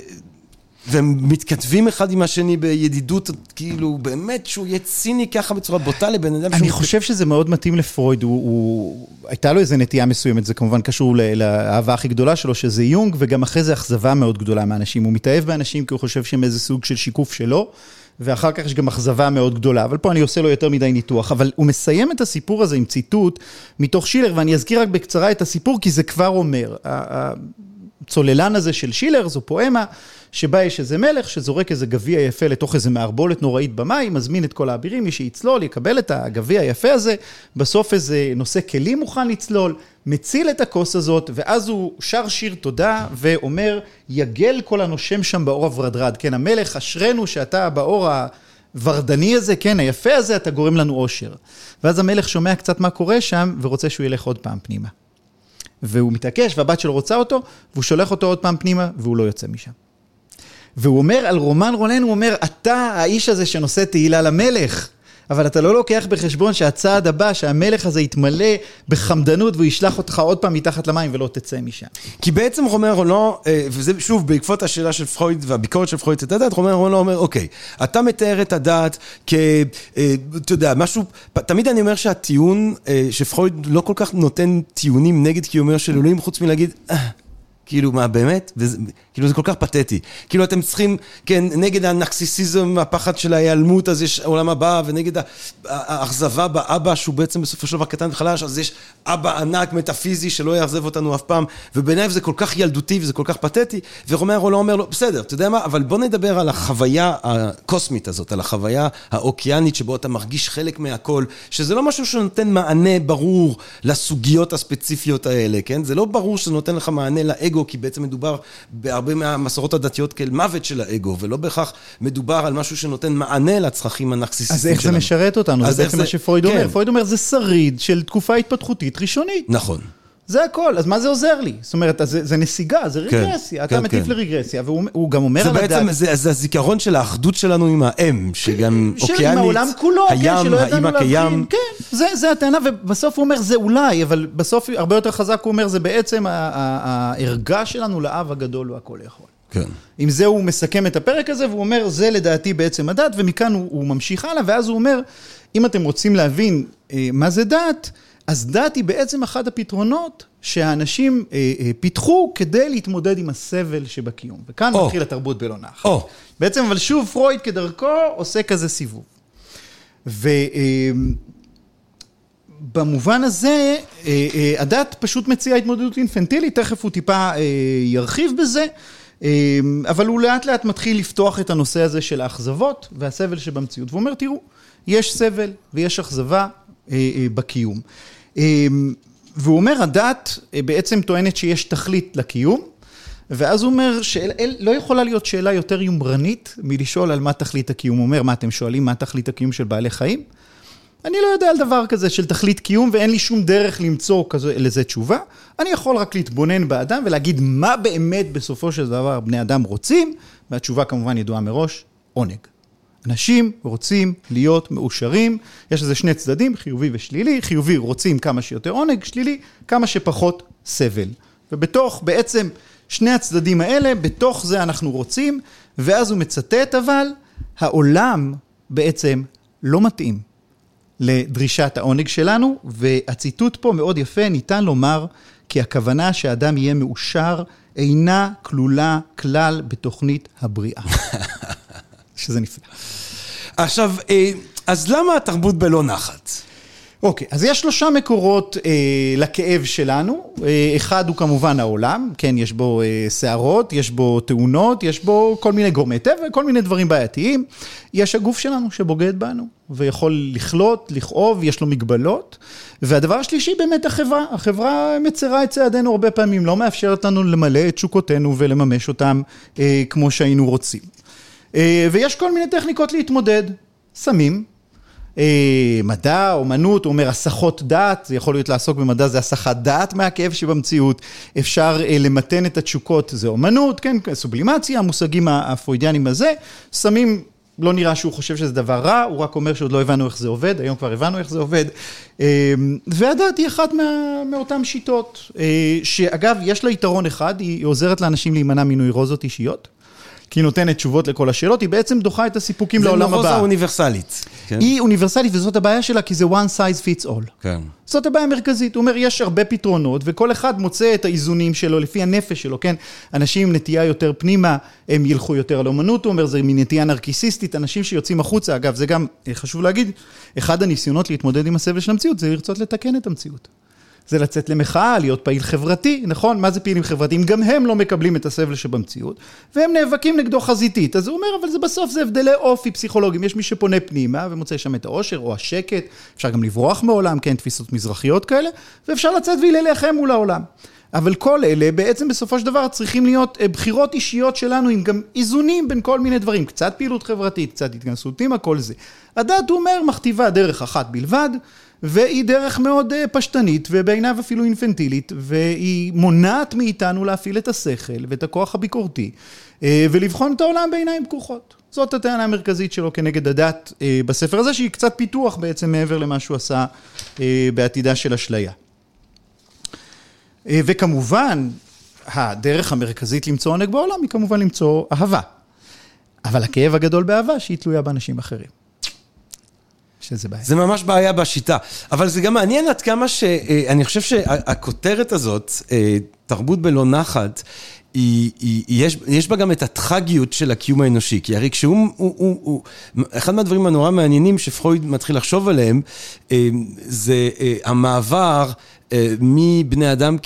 והם מתכתבים אחד עם השני בידידות, כאילו, באמת שהוא יהיה ציני ככה בצורה בוטה לבן אדם אני חושב שזה מאוד מתאים לפרויד, הוא, הוא, הייתה לו איזו נטייה מסוימת, זה כמובן קשור ל- לאהבה הכי גדולה שלו, שזה יונג, וגם אחרי זה אכזבה מאוד גדולה מאנשים. הוא מתאהב באנשים כי הוא חושב שהם איזה סוג של שיקוף שלו, ואחר כך יש גם אכזבה מאוד גדולה, אבל פה אני עושה לו יותר מדי ניתוח. אבל הוא מסיים את הסיפור הזה עם ציטוט מתוך שילר, ואני אזכיר רק בקצרה את הסיפור, כי זה כבר אומר. ה- הצוללן הזה של שילר זו פואמה שבה יש איזה מלך שזורק איזה גביע יפה לתוך איזה מערבולת נוראית במים, מזמין את כל האבירים, מי שיצלול יקבל את הגביע היפה הזה, בסוף איזה נושא כלים מוכן לצלול, מציל את הכוס הזאת, ואז הוא שר שיר תודה ואומר, יגל כל הנושם שם באור הוורדרד. כן, המלך, אשרנו שאתה באור הוורדני הזה, כן, היפה הזה, אתה גורם לנו אושר. ואז המלך שומע קצת מה קורה שם, ורוצה שהוא ילך עוד פעם פנימה. והוא מתעקש, והבת שלו רוצה אותו, והוא שולח אותו עוד פעם פנימה, והוא לא יוצא משם. והוא אומר על רומן רונן, הוא אומר, אתה האיש הזה שנושא תהילה למלך, אבל אתה לא לוקח בחשבון שהצעד הבא, שהמלך הזה יתמלא בחמדנות והוא ישלח אותך עוד פעם מתחת למים ולא תצא משם. כי בעצם רומר רולו, אה, וזה שוב בעקבות השאלה של פרויד והביקורת של פרויד את הדת, רומר רולו אומר, אוקיי, אתה מתאר את הדת כ... אה, אתה יודע, משהו, תמיד אני אומר שהטיעון, אה, שפרויד לא כל כך נותן טיעונים נגד קיומר של אלוהים, חוץ מלהגיד, "אה, כאילו, מה, באמת? וזה, כאילו, זה כל כך פתטי. כאילו, אתם צריכים, כן, נגד הנקסיסיזם, הפחד של ההיעלמות, אז יש עולם הבא, ונגד האכזבה באבא, שהוא בעצם בסופו של דבר קטן וחלש, אז יש אבא ענק, מטאפיזי, שלא יאכזב אותנו אף פעם, ובעיניי זה כל כך ילדותי וזה כל כך פתטי, ורומרו לא אומר לו, בסדר, אתה יודע מה, אבל בוא נדבר על החוויה הקוסמית הזאת, על החוויה האוקיינית, שבו אתה מרגיש חלק מהכל, שזה לא משהו שנותן מענה ברור לסוגיות הספציפיות האלה, כן? זה לא ברור שזה נותן לך מענה לאגו, כי בעצם מדובר בהרבה מהמסורות הדתיות כאל מוות של האגו, ולא בהכרח מדובר על משהו שנותן מענה לצרכים הנרקסיסטיים אז שלנו. איך זה משרת אותנו? אז זה בעצם זה- מה שפרויד כן. אומר. פרויד אומר, זה שריד של תקופה התפתחותית ראשונית. נכון. זה הכל, אז מה זה עוזר לי? זאת אומרת, זה, זה נסיגה, זה כן, רגרסיה, אתה כן, מטיף כן. לרגרסיה, והוא הוא גם אומר זה על הדת... בעצם, זה, זה הזיכרון של האחדות שלנו עם האם, שגם של- אוקיינית, עם העולם כולו, כן, הים, שלא ידענו האמא להבחין, קיים. כן, זה, זה הטענה, ובסוף הוא אומר, זה אולי, אבל בסוף הרבה יותר חזק הוא אומר, זה בעצם הערגה שלנו לאב הגדול הוא הכל יכול. כן. עם זה הוא מסכם את הפרק הזה, והוא אומר, זה לדעתי בעצם הדת, ומכאן הוא, הוא ממשיך הלאה, ואז הוא אומר, אם אתם רוצים להבין אה, מה זה דת, אז דת היא בעצם אחד הפתרונות שהאנשים אה, אה, פיתחו כדי להתמודד עם הסבל שבקיום. וכאן או. מתחיל התרבות בלא נחת. או. בעצם, אבל שוב, פרויד כדרכו עושה כזה סיבוב. ובמובן הזה, אה, אה, הדת פשוט מציעה התמודדות אינפנטילית, תכף הוא טיפה אה, ירחיב בזה, אה, אבל הוא לאט לאט מתחיל לפתוח את הנושא הזה של האכזבות והסבל שבמציאות. והוא אומר, תראו, יש סבל ויש אכזבה אה, אה, בקיום. אה, והוא אומר, הדת אה, בעצם טוענת שיש תכלית לקיום, ואז הוא אומר שלא יכולה להיות שאלה יותר יומרנית מלשאול על מה תכלית הקיום. הוא אומר, מה אתם שואלים, מה תכלית הקיום של בעלי חיים? אני לא יודע על דבר כזה של תכלית קיום ואין לי שום דרך למצוא כזה, לזה תשובה. אני יכול רק להתבונן באדם ולהגיד מה באמת בסופו של דבר בני אדם רוצים, והתשובה כמובן ידועה מראש, עונג. אנשים רוצים להיות מאושרים, יש לזה שני צדדים, חיובי ושלילי, חיובי רוצים כמה שיותר עונג, שלילי כמה שפחות סבל. ובתוך בעצם שני הצדדים האלה, בתוך זה אנחנו רוצים, ואז הוא מצטט אבל, העולם בעצם לא מתאים לדרישת העונג שלנו, והציטוט פה מאוד יפה, ניתן לומר כי הכוונה שהאדם יהיה מאושר אינה כלולה כלל בתוכנית הבריאה. שזה נפלא. עכשיו, אה, אז למה התרבות בלא נחת? אוקיי, אז יש שלושה מקורות אה, לכאב שלנו. אה, אחד הוא כמובן העולם, כן, יש בו אה, סערות, יש בו תאונות, יש בו כל מיני גורמי טבע, כל מיני דברים בעייתיים. יש הגוף שלנו שבוגד בנו, ויכול לכלות, לכאוב, יש לו מגבלות. והדבר השלישי באמת החברה. החברה מצרה את צעדינו הרבה פעמים, לא מאפשרת לנו למלא את תשוקותינו ולממש אותם אה, כמו שהיינו רוצים. אה, ויש כל מיני טכניקות להתמודד. סמים, אה, מדע, אומנות, הוא אומר הסחות דעת, זה יכול להיות לעסוק במדע, זה הסחת דעת מהכאב שבמציאות, אפשר אה, למתן את התשוקות, זה אומנות, כן, סובלימציה, המושגים הפרוידיאנים הזה, סמים, לא נראה שהוא חושב שזה דבר רע, הוא רק אומר שעוד לא הבנו איך זה עובד, היום כבר הבנו איך זה עובד, והדת היא אחת מה, מאותן שיטות, שאגב, יש לה יתרון אחד, היא עוזרת לאנשים להימנע מנוירוזות אישיות. כי היא נותנת תשובות לכל השאלות, היא בעצם דוחה את הסיפוקים לעולם הבא. זה נורוזה אוניברסלית. כן? היא אוניברסלית וזאת הבעיה שלה, כי זה one size fits all. כן. זאת הבעיה המרכזית. הוא אומר, יש הרבה פתרונות, וכל אחד מוצא את האיזונים שלו לפי הנפש שלו, כן? אנשים עם נטייה יותר פנימה, הם ילכו יותר לאמנות, הוא אומר, זה מנטייה נרקיסיסטית, אנשים שיוצאים החוצה, אגב, זה גם, חשוב להגיד, אחד הניסיונות להתמודד עם הסבל של המציאות, זה לרצות לתקן את המציאות. זה לצאת למחאה, להיות פעיל חברתי, נכון? מה זה פעילים חברתיים? גם הם לא מקבלים את הסבל שבמציאות, והם נאבקים נגדו חזיתית. אז הוא אומר, אבל זה בסוף זה הבדלי אופי פסיכולוגיים. יש מי שפונה פנימה ומוצא שם את העושר או השקט, אפשר גם לברוח מעולם, כן, תפיסות מזרחיות כאלה, ואפשר לצאת ולהילחם מול העולם. אבל כל אלה בעצם בסופו של דבר צריכים להיות אה, בחירות אישיות שלנו עם גם איזונים בין כל מיני דברים, קצת פעילות חברתית, קצת התכנסות פנימה, כל זה. הדת, הוא אומר, מכתיבה דרך אחת בלבד, והיא דרך מאוד אה, פשטנית ובעיניו אפילו אינפנטילית, והיא מונעת מאיתנו להפעיל את השכל ואת הכוח הביקורתי אה, ולבחון את העולם בעיניים פקוחות. זאת הטענה המרכזית שלו כנגד הדת בספר הזה, שהיא קצת פיתוח בעצם מעבר למה שהוא עשה בעתידה של אשליה. וכמובן, הדרך המרכזית למצוא עונג בעולם היא כמובן למצוא אהבה. אבל הכאב הגדול באהבה שהיא תלויה באנשים אחרים. שזה בעיה. זה ממש בעיה בשיטה. אבל זה גם מעניין עד כמה ש... אני חושב שהכותרת הזאת, תרבות בלא נחת, היא, היא, יש, יש בה גם את הטרגיות של הקיום האנושי, כי הרי כשהוא, הוא, הוא, הוא, אחד מהדברים הנורא מעניינים שפרויד מתחיל לחשוב עליהם, זה המעבר מבני אדם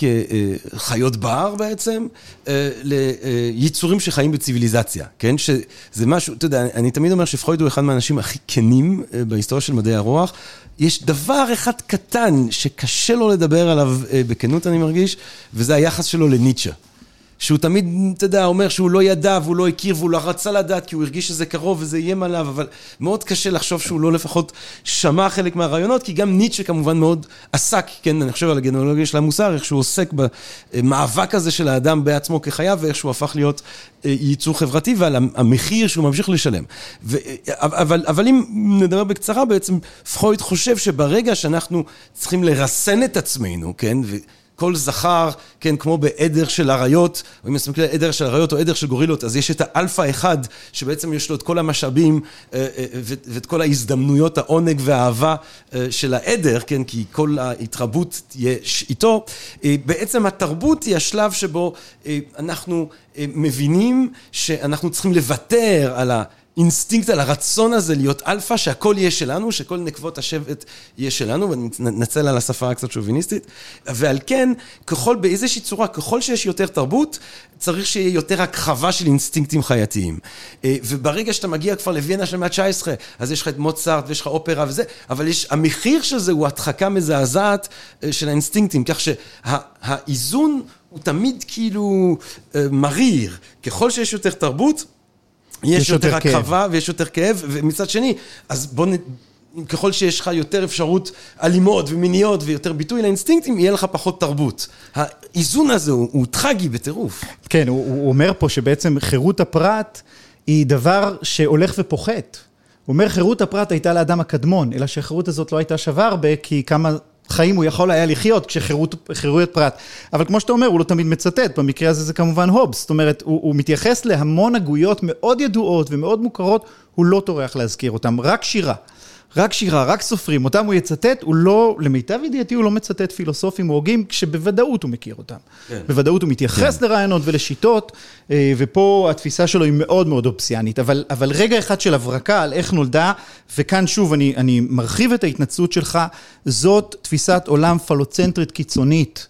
כחיות בר בעצם, ליצורים שחיים בציוויליזציה, כן? שזה משהו, אתה יודע, אני תמיד אומר שפרויד הוא אחד מהאנשים הכי כנים בהיסטוריה של מדעי הרוח. יש דבר אחד קטן שקשה לו לדבר עליו בכנות, אני מרגיש, וזה היחס שלו לניטשה. שהוא תמיד, אתה יודע, אומר שהוא לא ידע והוא לא הכיר והוא לא רצה לדעת כי הוא הרגיש שזה קרוב וזה איים עליו, אבל מאוד קשה לחשוב שהוא לא לפחות שמע חלק מהרעיונות, כי גם ניטשה כמובן מאוד עסק, כן, אני חושב על הגנולוגיה של המוסר, איך שהוא עוסק במאבק הזה של האדם בעצמו כחייו, ואיך שהוא הפך להיות ייצור חברתי ועל המחיר שהוא ממשיך לשלם. ו, אבל, אבל אם נדבר בקצרה, בעצם פרויד חושב שברגע שאנחנו צריכים לרסן את עצמנו, כן, ו... כל זכר, כן, כמו בעדר של אריות, או אם מסתכלים על עדר של אריות או עדר של גורילות, אז יש את האלפא אחד, שבעצם יש לו את כל המשאבים ואת כל ההזדמנויות, העונג והאהבה של העדר, כן, כי כל ההתרבות תהיה איתו. בעצם התרבות היא השלב שבו אנחנו מבינים שאנחנו צריכים לוותר על ה... אינסטינקט על הרצון הזה להיות אלפא, שהכל יהיה שלנו, שכל נקבות השבט יהיה שלנו, ואני מתנצל על השפה הקצת שוביניסטית, ועל כן, ככל, באיזושהי צורה, ככל שיש יותר תרבות, צריך שיהיה יותר הכחדה של אינסטינקטים חייתיים. אה, וברגע שאתה מגיע כבר לווינה של המאה ה-19, אז יש לך את מוצרט ויש לך אופרה וזה, אבל יש, המחיר של זה הוא הדחקה מזעזעת אה, של האינסטינקטים, כך שהאיזון הוא תמיד כאילו אה, מריר. ככל שיש יותר תרבות, יש יותר הקרבה ויש יותר כאב, ומצד שני, אז בוא נ... ככל שיש לך יותר אפשרות אלימות ומיניות ויותר ביטוי לאינסטינקטים, יהיה לך פחות תרבות. האיזון הזה הוא, הוא טרגי בטירוף. כן, הוא, הוא אומר פה שבעצם חירות הפרט היא דבר שהולך ופוחת. הוא אומר חירות הפרט הייתה לאדם הקדמון, אלא שהחירות הזאת לא הייתה שווה הרבה, כי כמה חיים הוא יכול היה לחיות כשחירויות פרט. אבל כמו שאתה אומר, הוא לא תמיד מצטט, במקרה הזה זה כמובן הובס. זאת אומרת, הוא, הוא מתייחס להמון הגויות מאוד ידועות ומאוד מוכרות, הוא לא טורח להזכיר אותן, רק שירה. רק שירה, רק סופרים, אותם הוא יצטט, הוא לא, למיטב ידיעתי הוא לא מצטט פילוסופים או הוגים, כשבוודאות הוא מכיר אותם. כן. בוודאות הוא מתייחס כן. לרעיונות ולשיטות, אה, ופה התפיסה שלו היא מאוד מאוד אופסיאנית. אבל, אבל רגע אחד של הברקה על איך נולדה, וכאן שוב אני, אני מרחיב את ההתנצלות שלך, זאת תפיסת עולם פלוצנטרית קיצונית.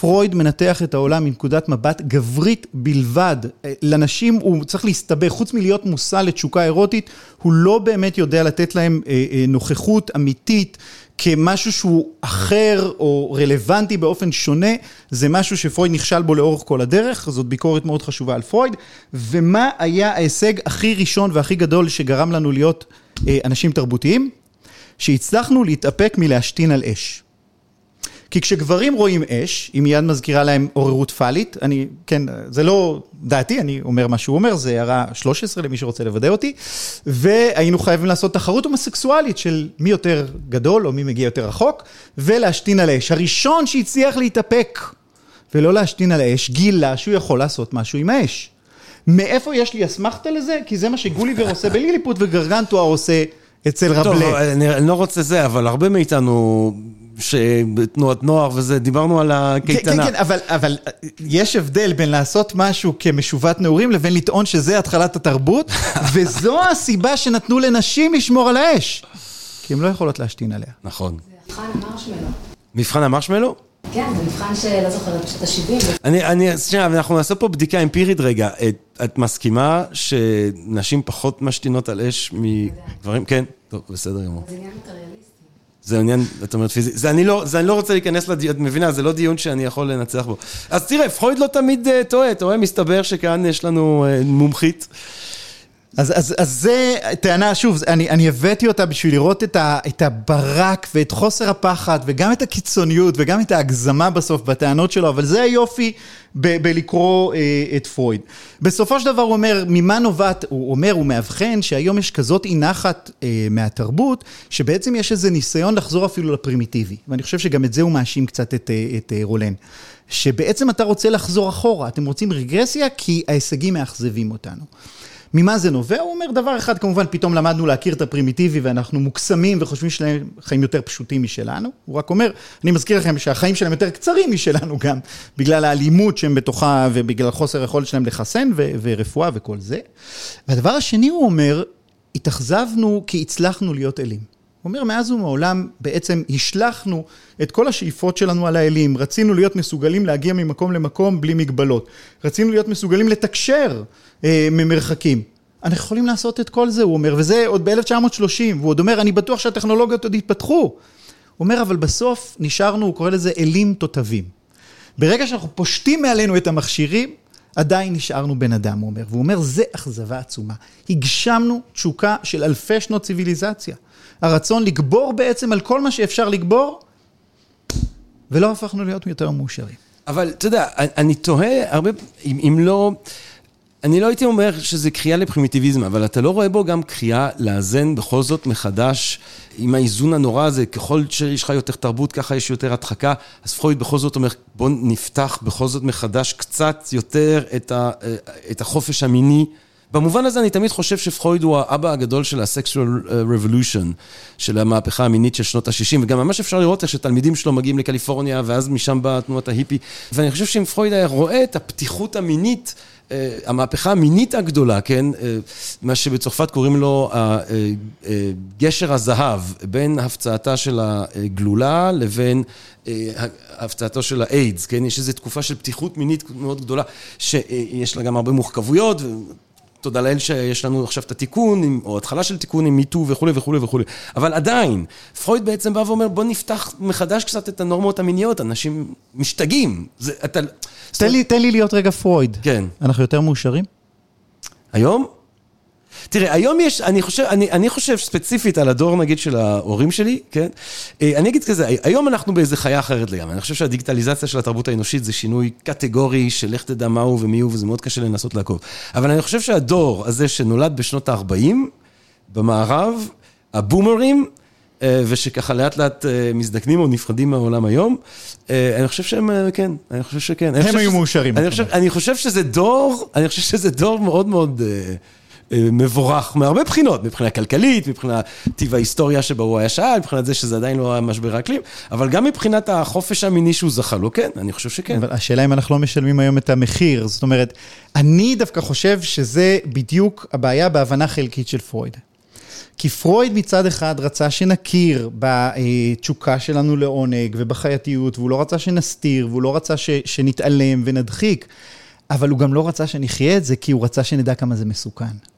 פרויד מנתח את העולם מנקודת מבט גברית בלבד. לנשים הוא צריך להסתבך, חוץ מלהיות מושא לתשוקה אירוטית, הוא לא באמת יודע לתת להם אה, אה, נוכחות אמיתית כמשהו שהוא אחר או רלוונטי באופן שונה, זה משהו שפרויד נכשל בו לאורך כל הדרך, זאת ביקורת מאוד חשובה על פרויד. ומה היה ההישג הכי ראשון והכי גדול שגרם לנו להיות אה, אנשים תרבותיים? שהצלחנו להתאפק מלהשתין על אש. כי כשגברים רואים אש, היא מיד מזכירה להם עוררות פאלית, אני, כן, זה לא דעתי, אני אומר מה שהוא אומר, זה הערה 13 למי שרוצה לוודא אותי, והיינו חייבים לעשות תחרות הומוסקסואלית של מי יותר גדול או מי מגיע יותר רחוק, ולהשתין על אש. הראשון שהצליח להתאפק ולא להשתין על האש, גילה שהוא יכול לעשות משהו עם האש. מאיפה יש לי אסמכתה לזה? כי זה מה שגוליבר עושה בליליפוט וגרגנטואר עושה אצל רבלה. טוב, אני לא רוצה זה, אבל הרבה מאיתנו שבתנועת נוער וזה, דיברנו על הקייטנה. כן, כן, אבל, אבל יש הבדל בין לעשות משהו כמשובת נעורים לבין לטעון שזה התחלת התרבות, וזו הסיבה שנתנו לנשים לשמור על האש. כי הן לא יכולות להשתין עליה. נכון. זה מבחן המרשמלו. מבחן המרשמלו? כן, זה מבחן שלא זוכרת, פשוט ה-70. אני, אני, שנייה, אנחנו נעשה פה בדיקה אמפירית רגע. את, את מסכימה שנשים פחות משתינות על אש מגברים? כן? טוב, בסדר גמור. זה עניין מטריאליסטי. זה עניין, את אומרת פיזי, זה אני לא, זה אני לא רוצה להיכנס לדיון, את מבינה, זה לא דיון שאני יכול לנצח בו. אז תראה, פרויד לא תמיד uh, טועה, רואה, מסתבר שכאן יש לנו uh, מומחית. אז, אז, אז זה טענה, שוב, אני, אני הבאתי אותה בשביל לראות את, ה, את הברק ואת חוסר הפחד וגם את הקיצוניות וגם את ההגזמה בסוף בטענות שלו, אבל זה היופי ב, בלקרוא אה, את פרויד. בסופו של דבר הוא אומר, ממה נובעת, הוא אומר, הוא מאבחן שהיום יש כזאת אי נחת אה, מהתרבות, שבעצם יש איזה ניסיון לחזור אפילו לפרימיטיבי. ואני חושב שגם את זה הוא מאשים קצת את, אה, את אה, רולן. שבעצם אתה רוצה לחזור אחורה, אתם רוצים רגרסיה כי ההישגים מאכזבים אותנו. ממה זה נובע? הוא אומר דבר אחד, כמובן פתאום למדנו להכיר את הפרימיטיבי ואנחנו מוקסמים וחושבים שלהם חיים יותר פשוטים משלנו. הוא רק אומר, אני מזכיר לכם שהחיים שלהם יותר קצרים משלנו גם, בגלל האלימות שהם בתוכה ובגלל חוסר היכולת שלהם לחסן ו- ורפואה וכל זה. והדבר השני הוא אומר, התאכזבנו כי הצלחנו להיות אלים. הוא אומר, מאז ומעולם בעצם השלכנו את כל השאיפות שלנו על האלים, רצינו להיות מסוגלים להגיע ממקום למקום בלי מגבלות, רצינו להיות מסוגלים לתקשר אה, ממרחקים. אנחנו יכולים לעשות את כל זה, הוא אומר, וזה עוד ב-1930, והוא עוד אומר, אני בטוח שהטכנולוגיות עוד יתפתחו. הוא אומר, אבל בסוף נשארנו, הוא קורא לזה אלים תותבים. ברגע שאנחנו פושטים מעלינו את המכשירים, עדיין נשארנו בן אדם, הוא אומר. והוא אומר, זה אכזבה עצומה. הגשמנו תשוקה של אלפי שנות ציוויליזציה. הרצון לגבור בעצם על כל מה שאפשר לגבור, ולא הפכנו להיות יותר מאושרים. אבל אתה יודע, אני תוהה הרבה, אם, אם לא... אני לא הייתי אומר שזה קריאה לפרימיטיביזם, אבל אתה לא רואה בו גם קריאה לאזן בכל זאת מחדש עם האיזון הנורא הזה, ככל שיש לך יותר תרבות, ככה יש יותר הדחקה. אז פרויד בכל זאת אומר, בוא נפתח בכל זאת מחדש קצת יותר את, ה, את החופש המיני. במובן הזה אני תמיד חושב שפרויד הוא האבא הגדול של ה-sexual revolution, של המהפכה המינית של שנות ה-60, וגם ממש אפשר לראות איך שתלמידים שלו מגיעים לקליפורניה, ואז משם באה תנועת ההיפי. ואני חושב שאם פרויד היה רואה את הפתיחות המינית, המהפכה המינית הגדולה, כן, מה שבצרפת קוראים לו גשר הזהב, בין הפצעתה של הגלולה לבין הפצעתו של האיידס, כן, יש איזו תקופה של פתיחות מינית מאוד גדולה, שיש לה גם הרבה מורכבויות. תודה לאל שיש לנו עכשיו את התיקון, או התחלה של תיקון עם מיטו וכולי וכולי וכולי. אבל עדיין, פרויד בעצם בא ואומר, בוא נפתח מחדש קצת את הנורמות המיניות, אנשים משתגעים. זה, אתה... תן לי, תן לי להיות רגע פרויד. כן. אנחנו יותר מאושרים? היום? תראה, היום יש, אני חושב, אני, אני חושב ספציפית על הדור נגיד של ההורים שלי, כן? אני אגיד כזה, היום אנחנו באיזה חיה אחרת לגמרי, אני חושב שהדיגיטליזציה של התרבות האנושית זה שינוי קטגורי של לך תדע מהו ומי הוא, וזה מאוד קשה לנסות לעקוב. אבל אני חושב שהדור הזה שנולד בשנות ה-40, במערב, הבומרים, ושככה לאט לאט מזדקנים או נפרדים מהעולם היום, אני חושב שהם, כן, אני חושב שכן. הם היו מאושרים. אני חושב שזה דור, אני חושב שזה דור מאוד מאוד... מבורך מהרבה בחינות, מבחינה כלכלית, מבחינת טיב ההיסטוריה שבו הוא היה שאל, מבחינת זה שזה עדיין לא היה משבר האקלים, אבל גם מבחינת החופש המיני שהוא זכה לו, כן, אני חושב שכן. אבל השאלה אם אנחנו לא משלמים היום את המחיר, זאת אומרת, אני דווקא חושב שזה בדיוק הבעיה בהבנה חלקית של פרויד. כי פרויד מצד אחד רצה שנכיר בתשוקה שלנו לעונג ובחייתיות, והוא לא רצה שנסתיר, והוא לא רצה ש, שנתעלם ונדחיק, אבל הוא גם לא רצה שנחיה את זה, כי הוא רצה שנדע כמה זה מסוכן.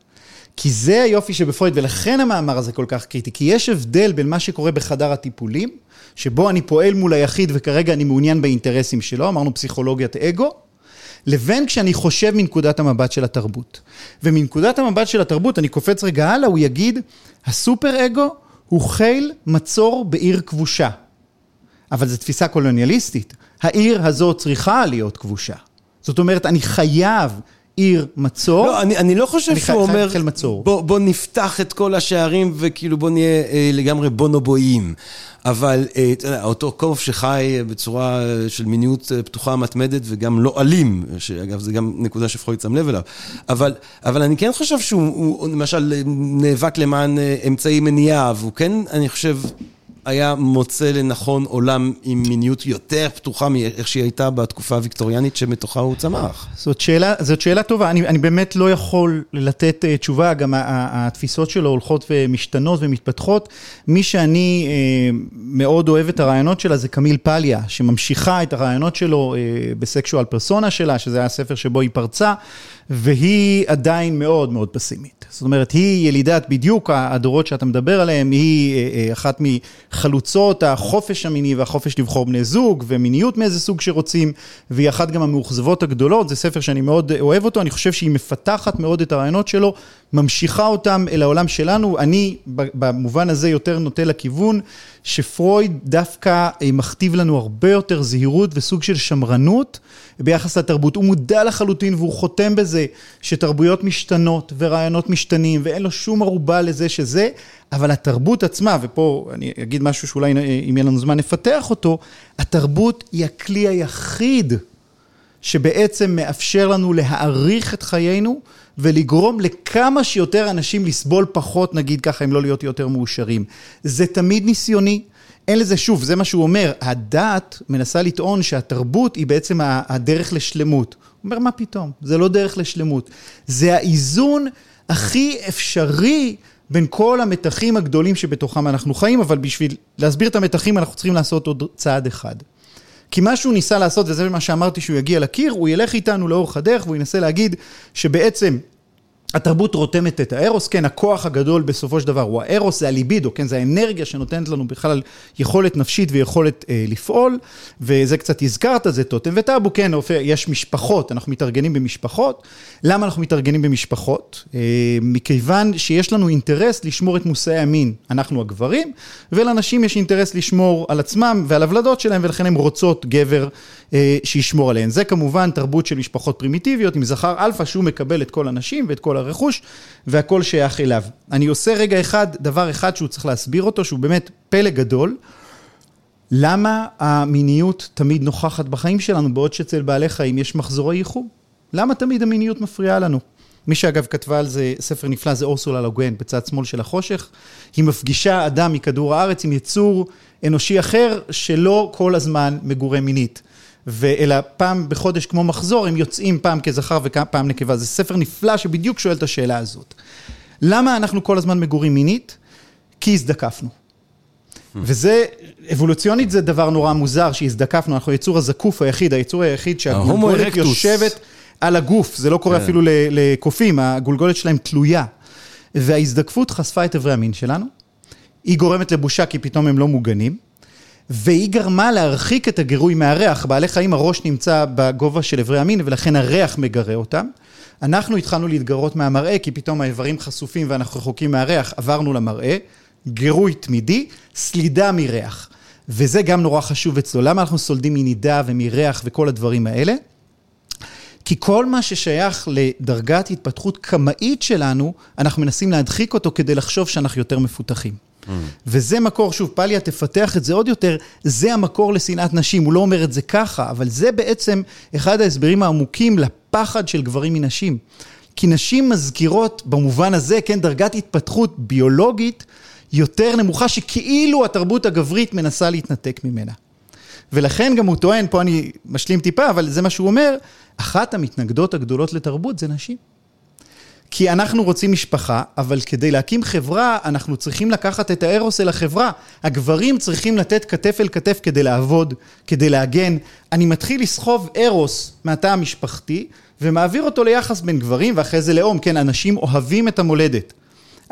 כי זה היופי שבפרויד, ולכן המאמר הזה כל כך קריטי, כי יש הבדל בין מה שקורה בחדר הטיפולים, שבו אני פועל מול היחיד וכרגע אני מעוניין באינטרסים שלו, אמרנו פסיכולוגיית אגו, לבין כשאני חושב מנקודת המבט של התרבות. ומנקודת המבט של התרבות, אני קופץ רגע הלאה, הוא יגיד, הסופר אגו הוא חיל מצור בעיר כבושה. אבל זו תפיסה קולוניאליסטית. העיר הזאת צריכה להיות כבושה. זאת אומרת, אני חייב עיר מצור. לא, אני, אני לא חושב שהוא אומר. בוא, בוא נפתח את כל השערים וכאילו בוא נהיה אה, לגמרי בונובואים. אבל אה, אותו קוף שחי בצורה של מיניות פתוחה מתמדת וגם לא אלים, שאגב, זו גם נקודה שפרויד שם לב אליו. אבל, אבל אני כן חושב שהוא למשל נאבק למען אמצעי מניעה, והוא כן, אני חושב... היה מוצא לנכון עולם עם מיניות יותר פתוחה מאיך שהיא הייתה בתקופה הוויקטוריאנית שמתוכה הוא צמח. זאת שאלה, זאת שאלה טובה, אני, אני באמת לא יכול לתת uh, תשובה, גם התפיסות שלו הולכות ומשתנות ומתפתחות. מי שאני uh, מאוד אוהב את הרעיונות שלה זה קמיל פליה, שממשיכה את הרעיונות שלו uh, בסקשואל פרסונה שלה, שזה היה הספר שבו היא פרצה. והיא עדיין מאוד מאוד פסימית. זאת אומרת, היא ילידת בדיוק הדורות שאתה מדבר עליהם, היא אחת מחלוצות החופש המיני והחופש לבחור בני זוג, ומיניות מאיזה סוג שרוצים, והיא אחת גם המאוכזבות הגדולות, זה ספר שאני מאוד אוהב אותו, אני חושב שהיא מפתחת מאוד את הרעיונות שלו, ממשיכה אותם אל העולם שלנו, אני במובן הזה יותר נוטה לכיוון, שפרויד דווקא מכתיב לנו הרבה יותר זהירות וסוג של שמרנות ביחס לתרבות. הוא מודע לחלוטין והוא חותם בזה שתרבויות משתנות ורעיונות משתנים ואין לו שום ערובה לזה שזה, אבל התרבות עצמה, ופה אני אגיד משהו שאולי אם יהיה לנו זמן נפתח אותו, התרבות היא הכלי היחיד שבעצם מאפשר לנו להעריך את חיינו ולגרום לכמה שיותר אנשים לסבול פחות, נגיד ככה, אם לא להיות יותר מאושרים. זה תמיד ניסיוני. אין לזה, שוב, זה מה שהוא אומר, הדת מנסה לטעון שהתרבות היא בעצם הדרך לשלמות. הוא אומר, מה פתאום? זה לא דרך לשלמות. זה האיזון הכי אפשרי בין כל המתחים הגדולים שבתוכם אנחנו חיים, אבל בשביל להסביר את המתחים אנחנו צריכים לעשות עוד צעד אחד. כי מה שהוא ניסה לעשות, וזה מה שאמרתי שהוא יגיע לקיר, הוא ילך איתנו לאורך הדרך והוא ינסה להגיד שבעצם התרבות רותמת את הארוס, כן, הכוח הגדול בסופו של דבר הוא הארוס, זה הליבידו, כן, זה האנרגיה שנותנת לנו בכלל יכולת נפשית ויכולת אה, לפעול, וזה קצת הזכרת, זה טוטם וטאבו, כן, יש משפחות, אנחנו מתארגנים במשפחות. למה אנחנו מתארגנים במשפחות? אה, מכיוון שיש לנו אינטרס לשמור את מושאי המין, אנחנו הגברים, ולנשים יש אינטרס לשמור על עצמם ועל הוולדות שלהם, ולכן הן רוצות גבר אה, שישמור עליהן. זה כמובן תרבות של משפחות פרימיטיביות, עם זכר אלפא שהוא מקבל את כל הנשים ואת כל הרכוש, והכל שייך אליו. אני עושה רגע אחד, דבר אחד שהוא צריך להסביר אותו, שהוא באמת פלא גדול. למה המיניות תמיד נוכחת בחיים שלנו, בעוד שאצל בעלי חיים יש מחזורי ייחום? למה תמיד המיניות מפריעה לנו? מי שאגב כתבה על זה ספר נפלא זה אורסולה לוגן בצד שמאל של החושך. היא מפגישה אדם מכדור הארץ עם יצור אנושי אחר שלא כל הזמן מגורה מינית. אלא פעם בחודש כמו מחזור, הם יוצאים פעם כזכר ופעם נקבה. זה ספר נפלא שבדיוק שואל את השאלה הזאת. למה אנחנו כל הזמן מגורים מינית? כי הזדקפנו. וזה, אבולוציונית זה דבר נורא מוזר שהזדקפנו, אנחנו היצור הזקוף היחיד, היצור היחיד שהגולגולת יושבת על הגוף, זה לא קורה כן. אפילו לקופים, הגולגולת שלהם תלויה. וההזדקפות חשפה את אברי המין שלנו, היא גורמת לבושה כי פתאום הם לא מוגנים. והיא גרמה להרחיק את הגירוי מהריח. בעלי חיים הראש נמצא בגובה של אברי המין ולכן הריח מגרה אותם. אנחנו התחלנו להתגרות מהמראה כי פתאום האיברים חשופים ואנחנו רחוקים מהריח, עברנו למראה, גירוי תמידי, סלידה מריח. וזה גם נורא חשוב אצלו. למה אנחנו סולדים מנידה ומריח וכל הדברים האלה? כי כל מה ששייך לדרגת התפתחות קמאית שלנו, אנחנו מנסים להדחיק אותו כדי לחשוב שאנחנו יותר מפותחים. וזה מקור, שוב, פליה תפתח את זה עוד יותר, זה המקור לשנאת נשים, הוא לא אומר את זה ככה, אבל זה בעצם אחד ההסברים העמוקים לפחד של גברים מנשים. כי נשים מזכירות, במובן הזה, כן, דרגת התפתחות ביולוגית יותר נמוכה, שכאילו התרבות הגברית מנסה להתנתק ממנה. ולכן גם הוא טוען, פה אני משלים טיפה, אבל זה מה שהוא אומר, אחת המתנגדות הגדולות לתרבות זה נשים. כי אנחנו רוצים משפחה, אבל כדי להקים חברה, אנחנו צריכים לקחת את הארוס אל החברה. הגברים צריכים לתת כתף אל כתף כדי לעבוד, כדי להגן. אני מתחיל לסחוב ארוס מהתא המשפחתי, ומעביר אותו ליחס בין גברים, ואחרי זה לאום. כן, אנשים אוהבים את המולדת.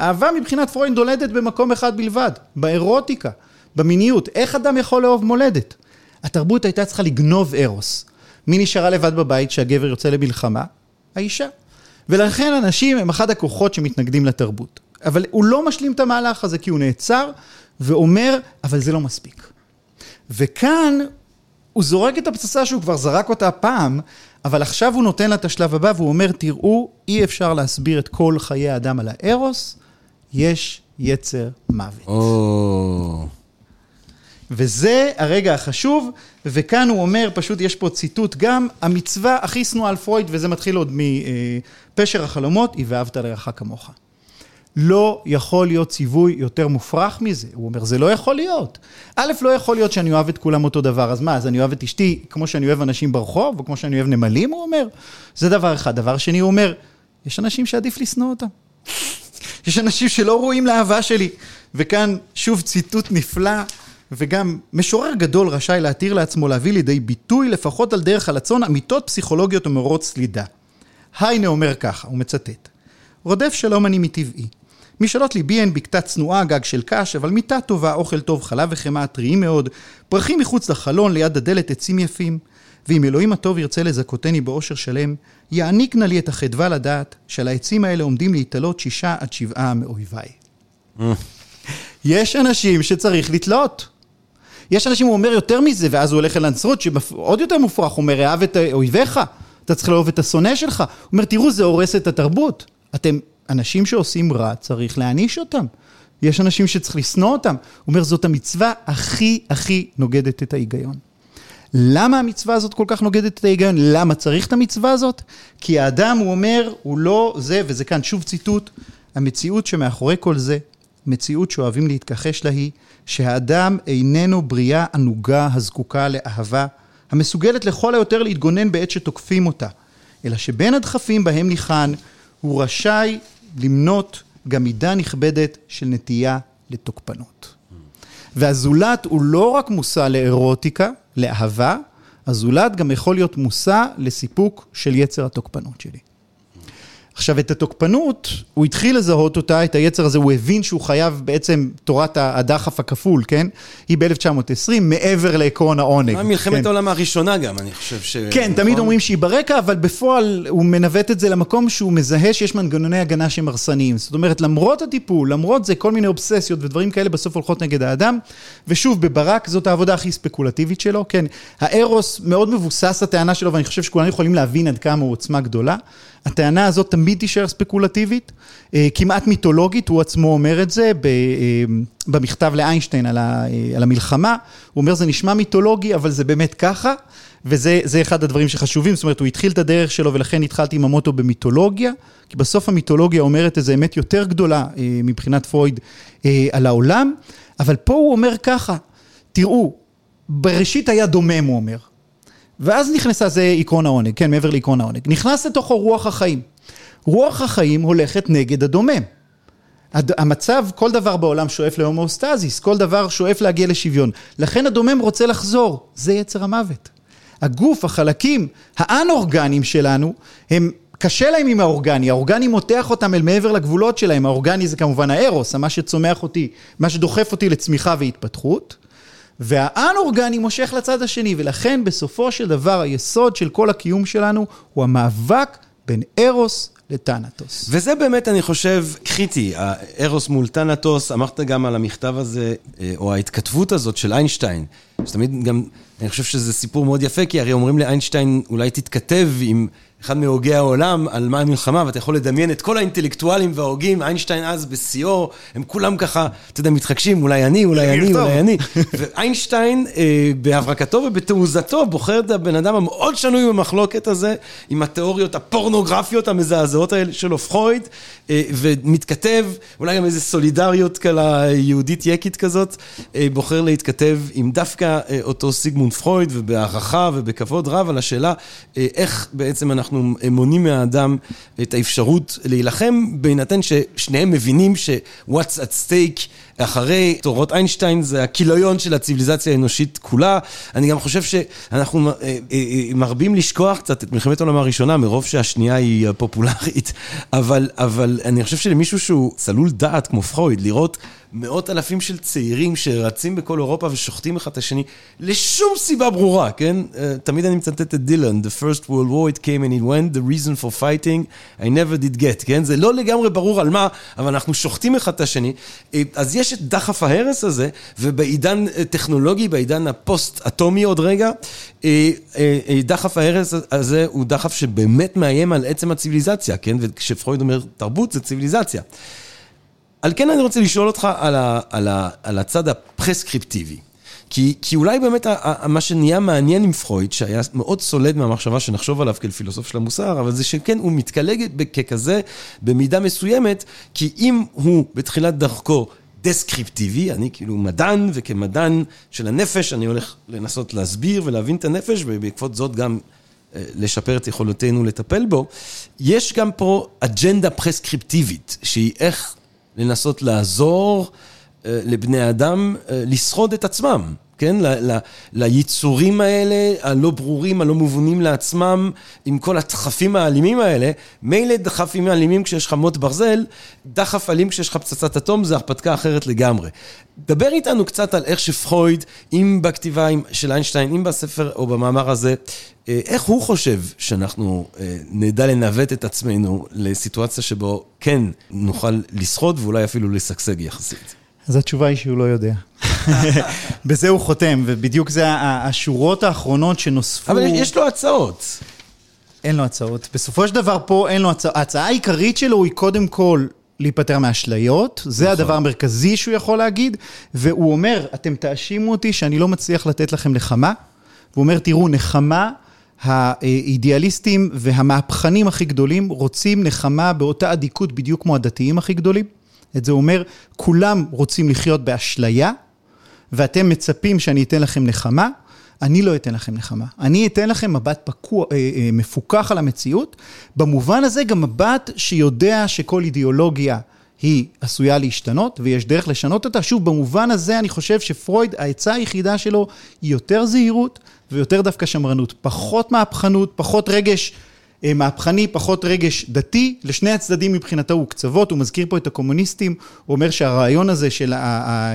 אהבה מבחינת פרויד נולדת במקום אחד בלבד, באירוטיקה, במיניות. איך אדם יכול לאהוב מולדת? התרבות הייתה צריכה לגנוב ארוס. מי נשארה לבד בבית כשהגבר יוצא למלחמה? האישה. ולכן הנשים הן אחד הכוחות שמתנגדים לתרבות. אבל הוא לא משלים את המהלך הזה כי הוא נעצר ואומר, אבל זה לא מספיק. וכאן הוא זורק את הפצצה שהוא כבר זרק אותה פעם, אבל עכשיו הוא נותן לה את השלב הבא והוא אומר, תראו, אי אפשר להסביר את כל חיי האדם על הארוס, יש יצר מוות. Oh. וזה הרגע החשוב, וכאן הוא אומר, פשוט יש פה ציטוט גם, המצווה הכי שנואה על פרויד, וזה מתחיל עוד מפשר החלומות, היא ואהבת לרעך כמוך. לא יכול להיות ציווי יותר מופרך מזה. הוא אומר, זה לא יכול להיות. א', לא יכול להיות שאני אוהב את כולם אותו דבר, אז מה, אז אני אוהב את אשתי כמו שאני אוהב אנשים ברחוב, או כמו שאני אוהב נמלים, הוא אומר? זה דבר אחד. דבר שני, הוא אומר, יש אנשים שעדיף לשנוא אותם. יש אנשים שלא ראויים לאהבה שלי. וכאן, שוב ציטוט נפלא וגם משורר גדול רשאי להתיר לעצמו להביא לידי ביטוי, לפחות על דרך הלצון, אמיתות פסיכולוגיות ומאורות סלידה. היינה אומר ככה, הוא מצטט: רודף שלום אני מטבעי. משאלות ליבי הן בקתה צנועה, גג של קש, אבל מיטה טובה, אוכל טוב, חלב וחמאה טריים מאוד, פרחים מחוץ לחלון, ליד הדלת עצים יפים. ואם אלוהים הטוב ירצה לזכותני באושר שלם, יעניק נא לי את החדווה לדעת שעל העצים האלה עומדים להתעלות שישה עד שבעה מאויביי. יש אנשים שצריך לתלות. יש אנשים, הוא אומר יותר מזה, ואז הוא הולך אל הנצרות, שעוד יותר מופרך, הוא אומר, אהב את אויביך, אתה צריך לאהוב את השונא שלך. הוא אומר, תראו, זה הורס את התרבות. אתם, אנשים שעושים רע, צריך להעניש אותם. יש אנשים שצריך לשנוא אותם. הוא אומר, זאת המצווה הכי הכי נוגדת את ההיגיון. למה המצווה הזאת כל כך נוגדת את ההיגיון? למה צריך את המצווה הזאת? כי האדם, הוא אומר, הוא לא זה, וזה כאן שוב ציטוט, המציאות שמאחורי כל זה, מציאות שאוהבים להתכחש לה היא, שהאדם איננו בריאה ענוגה הזקוקה לאהבה, המסוגלת לכל היותר להתגונן בעת שתוקפים אותה, אלא שבין הדחפים בהם ניחן, הוא רשאי למנות גם מידה נכבדת של נטייה לתוקפנות. והזולת הוא לא רק מושא לאירוטיקה, לאהבה, הזולת גם יכול להיות מושא לסיפוק של יצר התוקפנות שלי. עכשיו, את התוקפנות, הוא התחיל לזהות אותה, את היצר הזה, הוא הבין שהוא חייב בעצם תורת הדחף הכפול, כן? היא ב-1920, מעבר לעקרון העונג. מלחמת כן. העולם הראשונה גם, אני חושב ש... כן, נכון? תמיד אומרים שהיא ברקע, אבל בפועל הוא מנווט את זה למקום שהוא מזהה שיש מנגנוני הגנה שהם הרסניים. זאת אומרת, למרות הטיפול, למרות זה, כל מיני אובססיות ודברים כאלה בסוף הולכות נגד האדם. ושוב, בברק זאת העבודה הכי ספקולטיבית שלו, כן. הארוס מאוד מבוסס הטענה שלו, ואני חושב שכולנו יכולים להבין עד כמה הוא עוצמה גדולה. הטענה הזאת תמיד תישאר ספקולטיבית, אה, כמעט מיתולוגית, הוא עצמו אומר את זה אה, במכתב לאיינשטיין אה, על המלחמה, הוא אומר זה נשמע מיתולוגי, אבל זה באמת ככה, וזה אחד הדברים שחשובים, זאת אומרת, הוא התחיל את הדרך שלו ולכן התחלתי עם המוטו במיתולוגיה, כי בסוף המיתולוגיה אומרת איזו אמת יותר גדולה מבחינת פרויד על העולם, אבל פה הוא אומר ככה, תראו, בראשית היה דומם, הוא אומר. ואז נכנסה, זה עקרון העונג, כן, מעבר לעקרון העונג. נכנס לתוכו רוח החיים. רוח החיים הולכת נגד הדומם. המצב, כל דבר בעולם שואף להומואוסטזיס, כל דבר שואף להגיע לשוויון. לכן הדומם רוצה לחזור, זה יצר המוות. הגוף, החלקים האנאורגניים שלנו, הם, קשה להם עם האורגני, האורגני מותח אותם אל מעבר לגבולות שלהם, האורגני זה כמובן הארוס, מה שצומח אותי, מה שדוחף אותי לצמיחה והתפתחות. והאנאורגני מושך לצד השני, ולכן בסופו של דבר היסוד של כל הקיום שלנו הוא המאבק בין ארוס לטנטוס. וזה באמת, אני חושב, קריטי, הארוס מול טנטוס, אמרת גם על המכתב הזה, אה, או ההתכתבות הזאת של איינשטיין, שתמיד גם, אני חושב שזה סיפור מאוד יפה, כי הרי אומרים לאיינשטיין, אולי תתכתב עם... אחד מהוגי העולם על מה המלחמה, ואתה יכול לדמיין את כל האינטלקטואלים וההוגים, איינשטיין אז בשיאו, הם כולם ככה, אתה יודע, מתחגשים, אולי אני, אולי אני, אולי אני. ואיינשטיין, אה, בהברקתו ובתעוזתו, בוחר את הבן אדם המאוד שנוי במחלוקת הזה, עם התיאוריות הפורנוגרפיות המזעזעות האלה שלו, פרויד, אה, ומתכתב, אולי גם איזו סולידריות כאלה יהודית יקית כזאת, אה, בוחר להתכתב עם דווקא אותו סיגמונד פרויד, ובהערכה ובכבוד רב על השאלה איך בעצם אנחנו... אנחנו מונעים מהאדם את האפשרות להילחם, בהינתן ששניהם מבינים ש-what's at stake אחרי תורות איינשטיין זה הכיליון של הציוויליזציה האנושית כולה. אני גם חושב שאנחנו אה, אה, אה, מרבים לשכוח קצת את מלחמת העולם הראשונה, מרוב שהשנייה היא פופולרית, אבל, אבל אני חושב שלמישהו שהוא צלול דעת כמו פרויד, לראות מאות אלפים של צעירים שרצים בכל אירופה ושוחטים אחד את השני, לשום סיבה ברורה, כן? תמיד אני מצטט את דילן, The first world war it came and it went, the reason for fighting I never did get, כן? זה לא לגמרי ברור על מה, אבל אנחנו שוחטים אחד את השני. אז יש את דחף ההרס הזה, ובעידן טכנולוגי, בעידן הפוסט-אטומי עוד רגע, דחף ההרס הזה הוא דחף שבאמת מאיים על עצם הציוויליזציה, כן? וכשפרויד אומר תרבות זה ציוויליזציה. על כן אני רוצה לשאול אותך על, ה, על, ה, על הצד הפרסקריפטיבי. כי, כי אולי באמת מה שנהיה מעניין עם פרויד, שהיה מאוד סולד מהמחשבה שנחשוב עליו כפילוסוף של המוסר, אבל זה שכן, הוא מתקטלג ככזה במידה מסוימת, כי אם הוא בתחילת דרכו דסקריפטיבי, אני כאילו מדען, וכמדען של הנפש אני הולך לנסות להסביר ולהבין את הנפש, ובעקבות זאת גם לשפר את יכולותינו לטפל בו. יש גם פה אג'נדה פרסקריפטיבית, שהיא איך לנסות לעזור לבני אדם לשרוד את עצמם. כן? ל, ל, ליצורים האלה, הלא ברורים, הלא מובנים לעצמם, עם כל הדחפים האלימים האלה. מילא דחפים אלימים כשיש לך מוט ברזל, דחף אלים כשיש לך פצצת אטום, זה הרפתקה אחרת לגמרי. דבר איתנו קצת על איך שפרויד, אם בכתיבה של איינשטיין, אם בספר או במאמר הזה, איך הוא חושב שאנחנו נדע לנווט את עצמנו לסיטואציה שבו כן נוכל לשרוד ואולי אפילו לשגשג יחסית. אז התשובה היא שהוא לא יודע. בזה הוא חותם, ובדיוק זה השורות האחרונות שנוספו. אבל יש לו הצעות. אין לו הצעות. בסופו של דבר פה אין לו הצעות. ההצעה העיקרית שלו היא קודם כל להיפטר מאשליות, זה נכון. הדבר המרכזי שהוא יכול להגיד, והוא אומר, אתם תאשימו אותי שאני לא מצליח לתת לכם נחמה, והוא אומר, תראו, נחמה, האידיאליסטים והמהפכנים הכי גדולים רוצים נחמה באותה אדיקות בדיוק כמו הדתיים הכי גדולים. את זה אומר, כולם רוצים לחיות באשליה, ואתם מצפים שאני אתן לכם נחמה, אני לא אתן לכם נחמה. אני אתן לכם מבט פקוע, אה, אה, מפוקח על המציאות, במובן הזה גם מבט שיודע שכל אידיאולוגיה היא עשויה להשתנות, ויש דרך לשנות אותה. שוב, במובן הזה אני חושב שפרויד, העצה היחידה שלו היא יותר זהירות ויותר דווקא שמרנות. פחות מהפכנות, פחות רגש מהפכני, פחות רגש דתי, לשני הצדדים מבחינתו הוא קצוות, הוא מזכיר פה את הקומוניסטים, הוא אומר שהרעיון הזה של ה- ה- ה-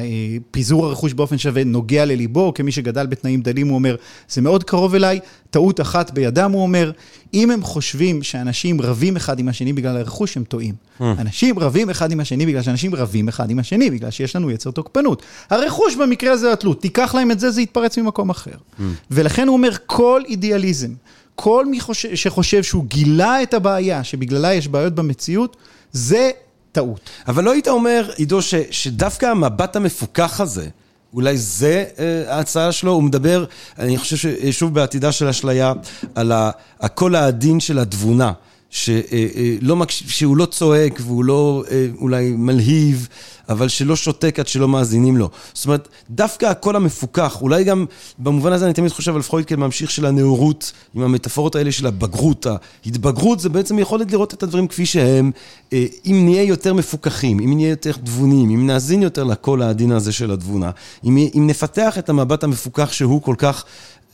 פיזור הרכוש באופן שווה נוגע לליבו, כמי שגדל בתנאים דלים, הוא אומר, זה מאוד קרוב אליי, טעות אחת בידם, הוא אומר, אם הם חושבים שאנשים רבים אחד עם השני בגלל הרכוש, הם טועים. אנשים רבים אחד עם השני בגלל שאנשים רבים אחד עם השני, בגלל שיש לנו יצר תוקפנות. הרכוש במקרה הזה התלות, תיקח להם את זה, זה יתפרץ ממקום אחר. ולכן הוא אומר, כל אידיאליזם, כל מי חושב, שחושב שהוא גילה את הבעיה, שבגללה יש בעיות במציאות, זה טעות. אבל לא היית אומר, עידו, ש, שדווקא המבט המפוקח הזה, אולי זה אה, ההצעה שלו, הוא מדבר, אני חושב ששוב בעתידה של אשליה, על הקול העדין של התבונה. שלא מקשיב, שהוא לא צועק והוא לא אה, אולי מלהיב, אבל שלא שותק עד שלא מאזינים לו. זאת אומרת, דווקא הקול המפוקח, אולי גם במובן הזה אני תמיד חושב על פרויד כממשיך של הנאורות, עם המטאפורות האלה של הבגרות. ההתבגרות זה בעצם יכולת לראות את הדברים כפי שהם, אה, אם נהיה יותר מפוקחים, אם נהיה יותר תבונים, אם נאזין יותר לקול העדין הזה של התבונה, אם, אם נפתח את המבט המפוקח שהוא כל כך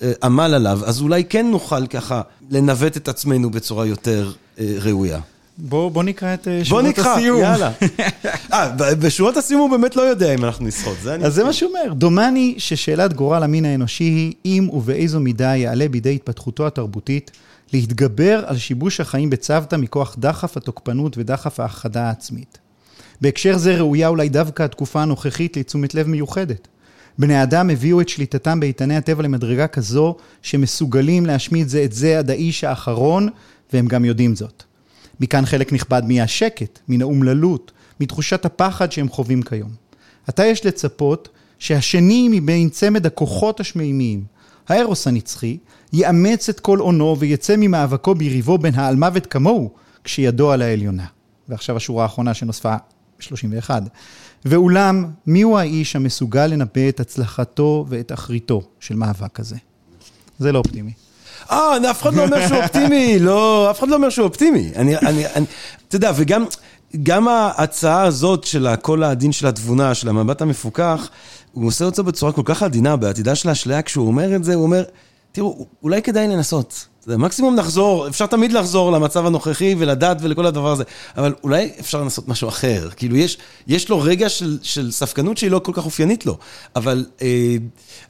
אה, עמל עליו, אז אולי כן נוכל ככה לנווט את עצמנו בצורה יותר אה, ראויה. בוא, בוא נקרא את אה, בוא שורות נקרא, הסיום. יאללה. אה, בשורות הסיום הוא באמת לא יודע אם אנחנו נשחות, זה אני... אז זה מה שהוא אומר. דומני ששאלת גורל המין האנושי היא אם ובאיזו מידה יעלה בידי התפתחותו התרבותית להתגבר על שיבוש החיים בצוותא מכוח דחף התוקפנות ודחף ההכחדה העצמית. בהקשר זה ראויה אולי דווקא התקופה הנוכחית לתשומת לב מיוחדת. בני אדם הביאו את שליטתם באיתני הטבע למדרגה כזו שמסוגלים להשמיד זה את זה עד האיש האחרון, והם גם יודעים זאת. מכאן חלק נכבד מהשקט, מן האומללות, מתחושת הפחד שהם חווים כיום. עתה יש לצפות שהשני מבין צמד הכוחות השמימיים, הארוס הנצחי, יאמץ את כל אונו ויצא ממאבקו ביריבו בין העל מוות כמוהו, כשידו על העליונה. ועכשיו השורה האחרונה שנוספה, 31. ואולם, מיהו האיש המסוגל לנבא את הצלחתו ואת אחריתו של מאבק כזה? זה לא אופטימי. אה, אף אחד לא אומר שהוא אופטימי, לא, אף אחד לא אומר שהוא אופטימי. אני, אני, אני, אתה יודע, וגם גם ההצעה הזאת של הקול העדין של התבונה, של המבט המפוקח, הוא עושה אותו בצורה כל כך עדינה, בעתידה של האשליה, כשהוא אומר את זה, הוא אומר, תראו, אולי כדאי לנסות. יודע, מקסימום נחזור, אפשר תמיד לחזור למצב הנוכחי ולדת ולכל הדבר הזה, אבל אולי אפשר לנסות משהו אחר. כאילו, יש, יש לו רגע של, של ספקנות שהיא לא כל כך אופיינית לו, אבל אה,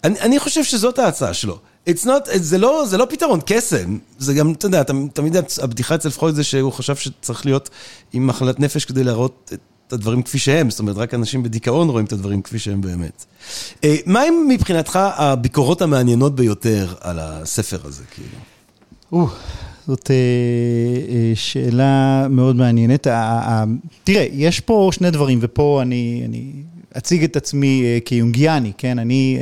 אני, אני חושב שזאת ההצעה שלו. It's not, זה לא, זה לא פתרון קסם, זה גם, אתה יודע, תמיד הבדיחה אצל פרויד זה שהוא חשב שצריך להיות עם מחלת נפש כדי להראות את הדברים כפי שהם, זאת אומרת, רק אנשים בדיכאון רואים את הדברים כפי שהם באמת. אה, מה הם מבחינתך הביקורות המעניינות ביותר על הספר הזה, כאילו? זאת אה, אה, שאלה מאוד מעניינת. תראה, יש פה שני דברים, ופה אני, אני אציג את עצמי כיונגיאני, כן? אני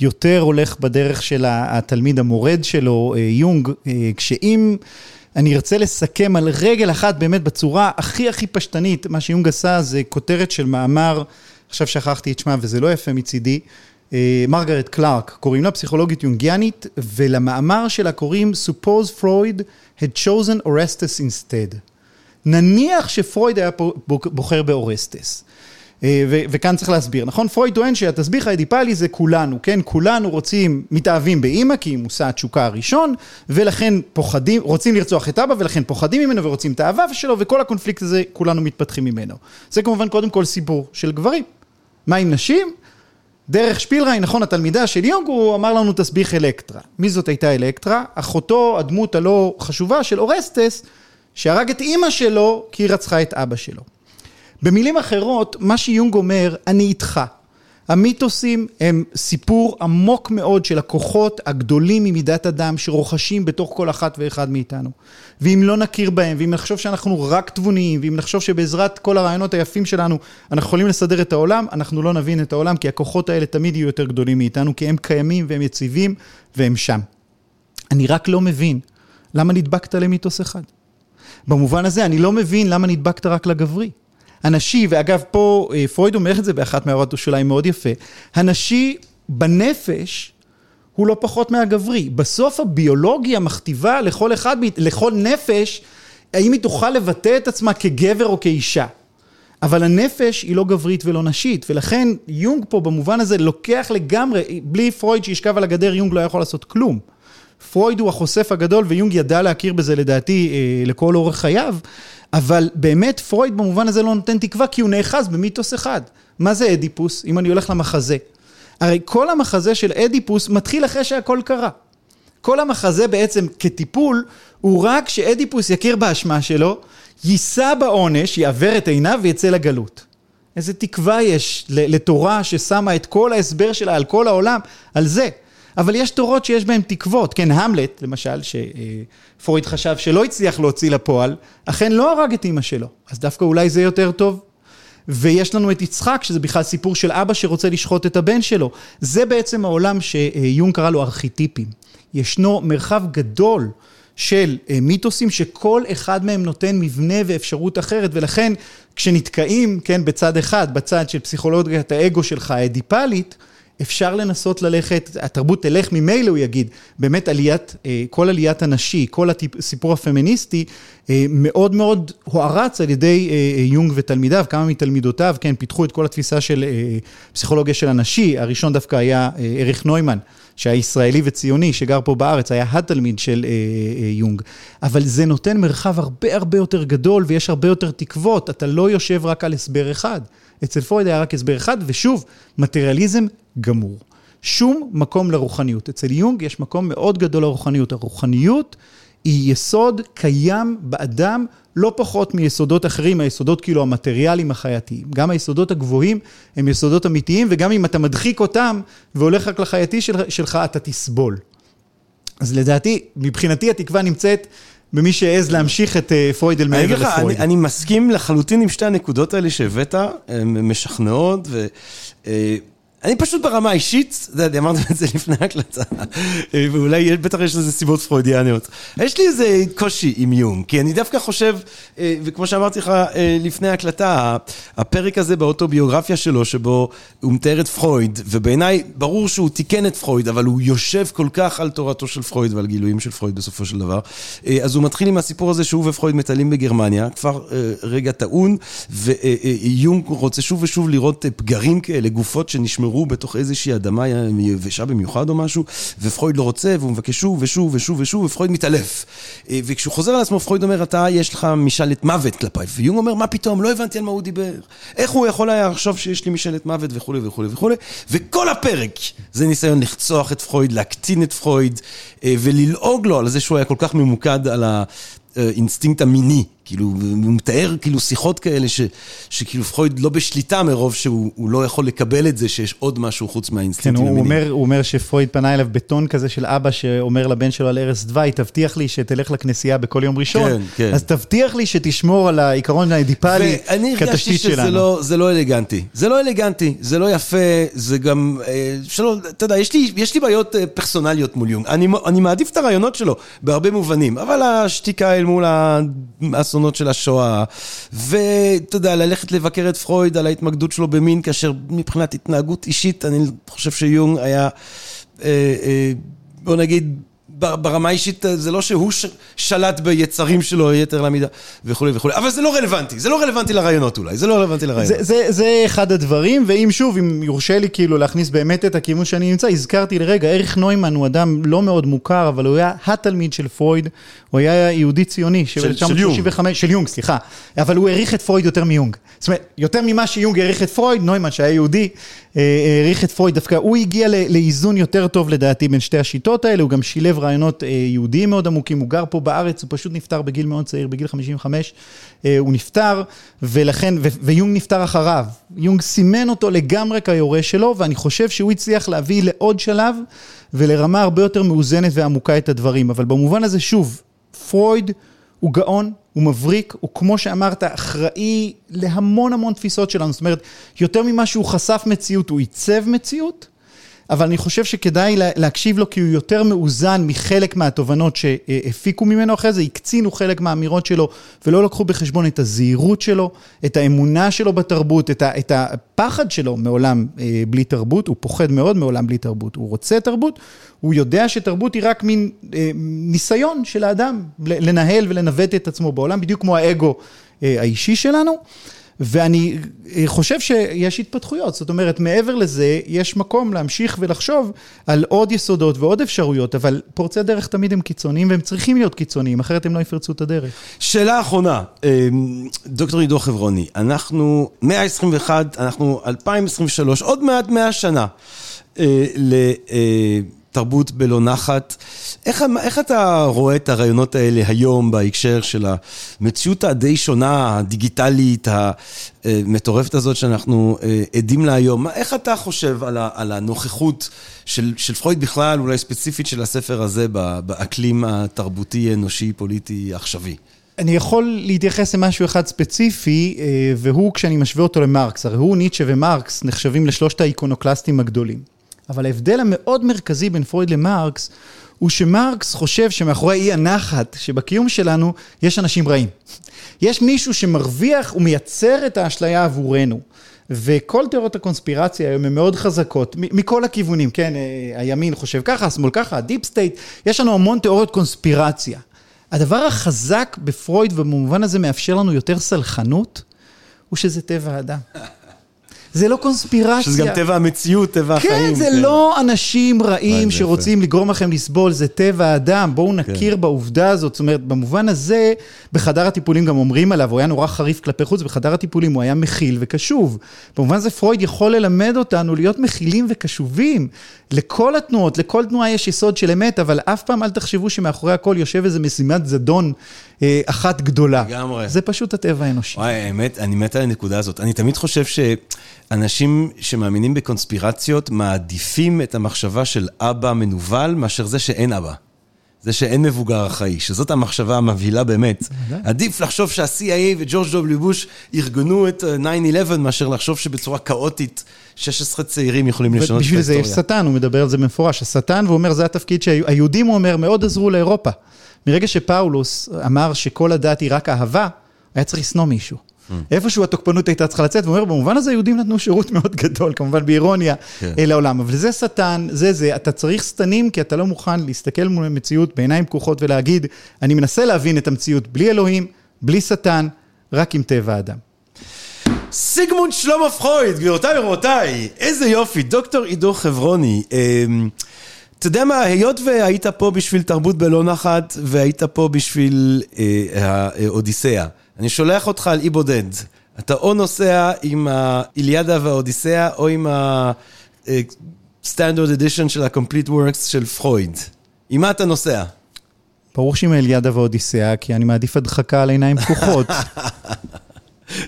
יותר הולך בדרך של התלמיד המורד שלו, אה, יונג, אה, כשאם... אני ארצה לסכם על רגל אחת באמת בצורה הכי הכי פשטנית, מה שיונג עשה זה כותרת של מאמר, עכשיו שכחתי את שמה וזה לא יפה מצידי, אה, מרגרט קלארק, קוראים לה פסיכולוגית יונגיאנית, ולמאמר שלה קוראים Suppose Freud had chosen Orestes instead. נניח שפרויד היה בוחר באורסטס. אה, וכאן צריך להסביר, נכון? פרויד טוען שהתסביך האדיפלי זה כולנו, כן? כולנו רוצים, מתאהבים באימא, כי היא מושא התשוקה הראשון, ולכן פוחדים, רוצים לרצוח את אבא, ולכן פוחדים ממנו ורוצים את האהבה שלו, וכל הקונפליקט הזה, כולנו מתפתחים ממנו. זה כמובן קודם כל סיפור של גברים. מה עם נשים? דרך שפילריין, נכון, התלמידה של יונג, הוא אמר לנו תסביך אלקטרה. מי זאת הייתה אלקטרה? אחותו, הדמות הלא חשובה של אורסטס, שהרג את אימא שלו כי היא רצחה את אבא שלו. במילים אחרות, מה שיונג אומר, אני איתך. המיתוסים הם סיפור עמוק מאוד של הכוחות הגדולים ממידת אדם שרוכשים בתוך כל אחת ואחד מאיתנו. ואם לא נכיר בהם, ואם נחשוב שאנחנו רק תבוניים, ואם נחשוב שבעזרת כל הרעיונות היפים שלנו אנחנו יכולים לסדר את העולם, אנחנו לא נבין את העולם, כי הכוחות האלה תמיד יהיו יותר גדולים מאיתנו, כי הם קיימים והם יציבים והם שם. אני רק לא מבין למה נדבקת למיתוס אחד. במובן הזה, אני לא מבין למה נדבקת רק לגברי. הנשי, ואגב, פה אה, פרויד אומר את זה באחת מהערות השוליים מאוד יפה, הנשי בנפש הוא לא פחות מהגברי. בסוף הביולוגיה מכתיבה לכל אחד, לכל נפש, האם היא תוכל לבטא את עצמה כגבר או כאישה. אבל הנפש היא לא גברית ולא נשית, ולכן יונג פה במובן הזה לוקח לגמרי, בלי פרויד שישכב על הגדר, יונג לא יכול לעשות כלום. פרויד הוא החושף הגדול, ויונג ידע להכיר בזה לדעתי אה, לכל אורך חייו, אבל באמת פרויד במובן הזה לא נותן תקווה, כי הוא נאחז במיתוס אחד. מה זה אדיפוס, אם אני הולך למחזה? הרי כל המחזה של אדיפוס מתחיל אחרי שהכל קרה. כל המחזה בעצם כטיפול, הוא רק שאדיפוס יכיר באשמה שלו, יישא בעונש, יעוור את עיניו ויצא לגלות. איזה תקווה יש לתורה ששמה את כל ההסבר שלה על כל העולם, על זה. אבל יש תורות שיש בהן תקוות, כן, המלט, למשל, שפרויד חשב שלא הצליח להוציא לפועל, אכן לא הרג את אימא שלו, אז דווקא אולי זה יותר טוב. ויש לנו את יצחק, שזה בכלל סיפור של אבא שרוצה לשחוט את הבן שלו. זה בעצם העולם שיון קרא לו ארכיטיפים. ישנו מרחב גדול של אה, מיתוסים שכל אחד מהם נותן מבנה ואפשרות אחרת, ולכן כשנתקעים, כן, בצד אחד, בצד של פסיכולוגיית האגו שלך, האדיפלית, אפשר לנסות ללכת, התרבות תלך ממילא, הוא יגיד, באמת עליית, אה, כל עליית הנשי, כל הסיפור הפמיניסטי, אה, מאוד מאוד הוערץ על ידי אה, יונג ותלמידיו, כמה מתלמידותיו, כן, פיתחו את כל התפיסה של פסיכולוגיה של הנשי, הראשון דווקא היה אריך נוימן. שהיה ישראלי וציוני, שגר פה בארץ, היה התלמיד של יונג. אבל זה נותן מרחב הרבה הרבה יותר גדול, ויש הרבה יותר תקוות, אתה לא יושב רק על הסבר אחד. אצל פרויד היה רק הסבר אחד, ושוב, מטריאליזם גמור. שום מקום לרוחניות. אצל יונג יש מקום מאוד גדול לרוחניות. הרוחניות היא יסוד קיים באדם לא פחות מיסודות אחרים, היסודות כאילו המטריאליים החייתיים. גם היסודות הגבוהים הם יסודות אמיתיים, וגם אם אתה מדחיק אותם והולך רק לחייתי של, שלך, אתה תסבול. אז לדעתי, מבחינתי התקווה נמצאת במי שהעז להמשיך את אה, פרויד אל מעבר לפרויד. אני, אני מסכים לחלוטין עם שתי הנקודות האלה שהבאת, הן משכנעות, ו... אני פשוט ברמה האישית, יודע, אמרתי את זה לפני ההקלטה, ואולי בטח יש לזה סיבות פרוידיאניות. יש לי איזה קושי עם יום, כי אני דווקא חושב, אה, וכמו שאמרתי לך אה, לפני ההקלטה, הפרק הזה באוטוביוגרפיה שלו, שבו הוא מתאר את פרויד, ובעיניי ברור שהוא תיקן את פרויד, אבל הוא יושב כל כך על תורתו של פרויד ועל גילויים של פרויד בסופו של דבר. אה, אז הוא מתחיל עם הסיפור הזה שהוא ופרויד מטיילים בגרמניה, כבר רגע טעון, ויונג רוצה שוב ושוב לראות פגרים כאלה, גופות שנשמרו. נשמרו בתוך איזושהי אדמה יבשה במיוחד או משהו, ופרויד לא רוצה, והוא מבקש שוב ושוב ושוב ושוב, ופרויד מתעלף. אה, וכשהוא חוזר על עצמו, פרויד אומר, אתה, יש לך משאלת מוות כלפיי. ויונג אומר, מה פתאום, לא הבנתי על מה הוא דיבר. איך הוא יכול היה לחשוב שיש לי משאלת מוות וכולי וכולי וכולי. וכל הפרק זה ניסיון לחצוח את פרויד, להקטין את פרויד, אה, וללעוג לו על זה שהוא היה כל כך ממוקד על האינסטינקט המיני כאילו, הוא מתאר כאילו שיחות כאלה ש, שכאילו פרויד לא בשליטה מרוב שהוא לא יכול לקבל את זה שיש עוד משהו חוץ מהאינסטינקטים כן, המיניים. הוא אומר, הוא אומר שפרויד פנה אליו בטון כזה של אבא שאומר לבן שלו על ערש דווי, תבטיח לי שתלך לכנסייה בכל יום ראשון, כן, כן. אז תבטיח לי שתשמור על העיקרון האדיפלי כתשתית שלנו. ואני הרגשתי שזה לא, זה לא אלגנטי. זה לא אלגנטי, זה לא יפה, זה גם, אה, שלא, אתה יודע, יש לי, יש לי בעיות אה, פרסונליות מול יונג. אני, אני מעדיף את הרעיונות שלו בהרבה מובנים, אבל השתיקה אל מול האסון האסונות של השואה, ואתה יודע, ללכת לבקר את פרויד על ההתמקדות שלו במין, כאשר מבחינת התנהגות אישית, אני חושב שיונג היה, אה, אה, בוא נגיד, ברמה האישית, זה לא שהוא שלט ביצרים שלו יתר למידה וכולי וכולי, אבל זה לא רלוונטי, זה לא רלוונטי לרעיונות אולי, זה לא רלוונטי לרעיונות. זה, זה, זה אחד הדברים, ואם שוב, אם יורשה לי כאילו להכניס באמת את הכיוון שאני נמצא, הזכרתי לרגע, אריך נוימן הוא אדם לא מאוד מוכר, אבל הוא היה התלמיד של פרויד, הוא היה יהודי ציוני, של, של יונג, של יונג, סליחה, אבל הוא העריך את פרויד יותר מיונג. זאת אומרת, יותר ממה שיונג העריך את פרויד, נוימן שהיה יהודי, אה, העריך את פרויד, דווקא הוא הגיע לאיזון יותר טוב לדעתי בין שתי השיטות האלה, הוא גם שילב רעיונות אה, יהודיים מאוד עמוקים, הוא גר פה בארץ, הוא פשוט נפטר בגיל מאוד צעיר, בגיל 55, אה, הוא נפטר, ולכן, ויונג נפטר אחריו. יונג סימן אותו לגמרי כיורש שלו, ואני חושב שהוא הצליח להביא לעוד שלב ולרמה הרבה יותר מאוזנת ועמוקה את הדברים, אבל במובן הזה, שוב, פרויד הוא גאון, הוא מבריק, הוא כמו שאמרת, אחראי להמון המון תפיסות שלנו. זאת אומרת, יותר ממה שהוא חשף מציאות, הוא עיצב מציאות, אבל אני חושב שכדאי להקשיב לו כי הוא יותר מאוזן מחלק מהתובנות שהפיקו ממנו אחרי זה, הקצינו חלק מהאמירות שלו ולא לקחו בחשבון את הזהירות שלו, את האמונה שלו בתרבות, את, ה, את הפחד שלו מעולם אה, בלי תרבות, הוא פוחד מאוד מעולם בלי תרבות, הוא רוצה תרבות, הוא יודע שתרבות היא רק מין אה, ניסיון של האדם לנהל ולנווט את עצמו בעולם, בדיוק כמו האגו אה, האישי שלנו. ואני אה, חושב שיש התפתחויות, זאת אומרת, מעבר לזה, יש מקום להמשיך ולחשוב על עוד יסודות ועוד אפשרויות, אבל פורצי דרך תמיד הם קיצוניים, והם צריכים להיות קיצוניים, אחרת הם לא יפרצו את הדרך. שאלה אחרונה, אה, דוקטור עידו חברוני, אנחנו 121, אנחנו 2023, עוד מעט 100 שנה. אה, לתרבות בלא נחת. איך, איך אתה רואה את הרעיונות האלה היום בהקשר של המציאות הדי שונה, הדיגיטלית, המטורפת הזאת שאנחנו אה, עדים לה היום? איך אתה חושב על, ה, על הנוכחות של, של פרויד בכלל, אולי ספציפית של הספר הזה, באקלים התרבותי, אנושי, פוליטי, עכשווי? אני יכול להתייחס למשהו אחד ספציפי, אה, והוא כשאני משווה אותו למרקס. הרי הוא, ניטשה ומרקס נחשבים לשלושת האיקונוקלסטים הגדולים. אבל ההבדל המאוד מרכזי בין פרויד למרקס, הוא שמרקס חושב שמאחורי אי הנחת שבקיום שלנו, יש אנשים רעים. יש מישהו שמרוויח ומייצר את האשליה עבורנו. וכל תיאוריות הקונספירציה היום הן מאוד חזקות, מכל הכיוונים, כן, אה, הימין חושב ככה, השמאל ככה, ה deep state, יש לנו המון תיאוריות קונספירציה. הדבר החזק בפרויד, ובמובן הזה מאפשר לנו יותר סלחנות, הוא שזה טבע האדם. זה לא קונספירציה. שזה גם טבע המציאות, טבע כן, החיים. זה כן, זה לא אנשים רעים שרוצים יפה. לגרום לכם לסבול, זה טבע האדם. בואו כן. נכיר כן. בעובדה הזאת. זאת אומרת, במובן הזה, בחדר הטיפולים גם אומרים עליו, הוא היה נורא חריף כלפי חוץ, בחדר הטיפולים הוא היה מכיל וקשוב. במובן הזה פרויד יכול ללמד אותנו להיות מכילים וקשובים. לכל התנועות, לכל תנועה יש יסוד של אמת, אבל אף פעם אל תחשבו שמאחורי הכל יושב איזה משימת זדון אחת גדולה. לגמרי. זה פשוט הטבע האנושי. וואי, האמת, אני מת על הנקודה הזאת. אני תמיד חושב שאנשים שמאמינים בקונספירציות מעדיפים את המחשבה של אבא מנוול מאשר זה שאין אבא. זה שאין מבוגר אחראי, שזאת המחשבה המבהילה באמת. עדיף לחשוב שה-CIA וג'ורג' דובלי בוש ארגנו את 9-11 מאשר לחשוב שבצורה כאוטית 16 צעירים יכולים לשנות את ההיסטוריה. בשביל זה יש שטן, הוא מדבר על זה במפורש. השטן, והוא אומר, זה התפקיד שהיהודים, הוא אומר, מאוד עזרו לאירופה. מרגע שפאולוס אמר שכל הדת היא רק אהבה, היה צריך לשנוא מישהו. Mm. איפשהו התוקפנות הייתה צריכה לצאת, והוא אומר, במובן הזה יהודים נתנו שירות מאוד גדול, כמובן באירוניה, כן. לעולם. אבל זה שטן, זה זה, אתה צריך שטנים, כי אתה לא מוכן להסתכל מול המציאות בעיניים פקוחות ולהגיד, אני מנסה להבין את המציאות בלי אלוהים, בלי שטן, רק עם טבע האדם. סיגמונד שלמה פרויד, גבירותיי ורבותיי, איזה יופי, דוקטור עידו חברוני. אה, אתה יודע מה, היות והיית פה בשביל תרבות בלא נחת, והיית פה בשביל אה, האודיסאה, אני שולח אותך על אי בודד. אתה או נוסע עם האיליאדה והאודיסאה, או עם ה-Standard Edition של ה-Complete Works של פרויד. עם מה אתה נוסע? ברור שעם האיליאדה והאודיסאה, כי אני מעדיף הדחקה על עיניים פקוחות.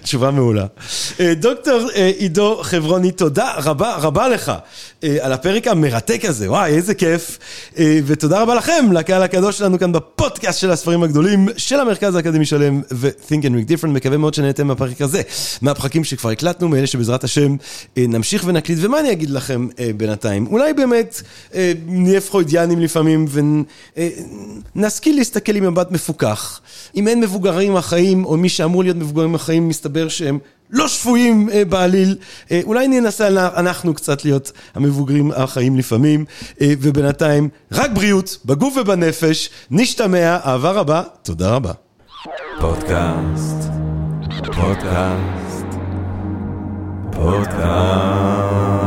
תשובה מעולה. אה, דוקטור אה, עידו חברוני, תודה רבה רבה לך אה, על הפרק המרתק הזה, וואי, איזה כיף. ותודה רבה לכם, לקהל הקדוש שלנו כאן בפודקאסט של הספרים הגדולים של המרכז האקדמי שלם ו-Think and Read Different. מקווה מאוד שנהנתם מהפרק הזה, מהפרקים שכבר הקלטנו, מאלה שבעזרת השם נמשיך ונקליט. ומה אני אגיד לכם בינתיים? אולי באמת נהיה פרוידיאנים לפעמים ונשכיל להסתכל עם מבט מפוקח. אם אין מבוגרים החיים, או מי שאמור להיות מבוגרים החיים, מסתבר שהם לא שפויים אה, בעליל. אה, אולי ננסה אנחנו קצת להיות המבוגרים החיים לפעמים, אה, ובינתיים רק בריאות, בגוף ובנפש. נשתמע, אהבה רבה, תודה רבה. פודקאסט, פודקאסט, פודקאסט.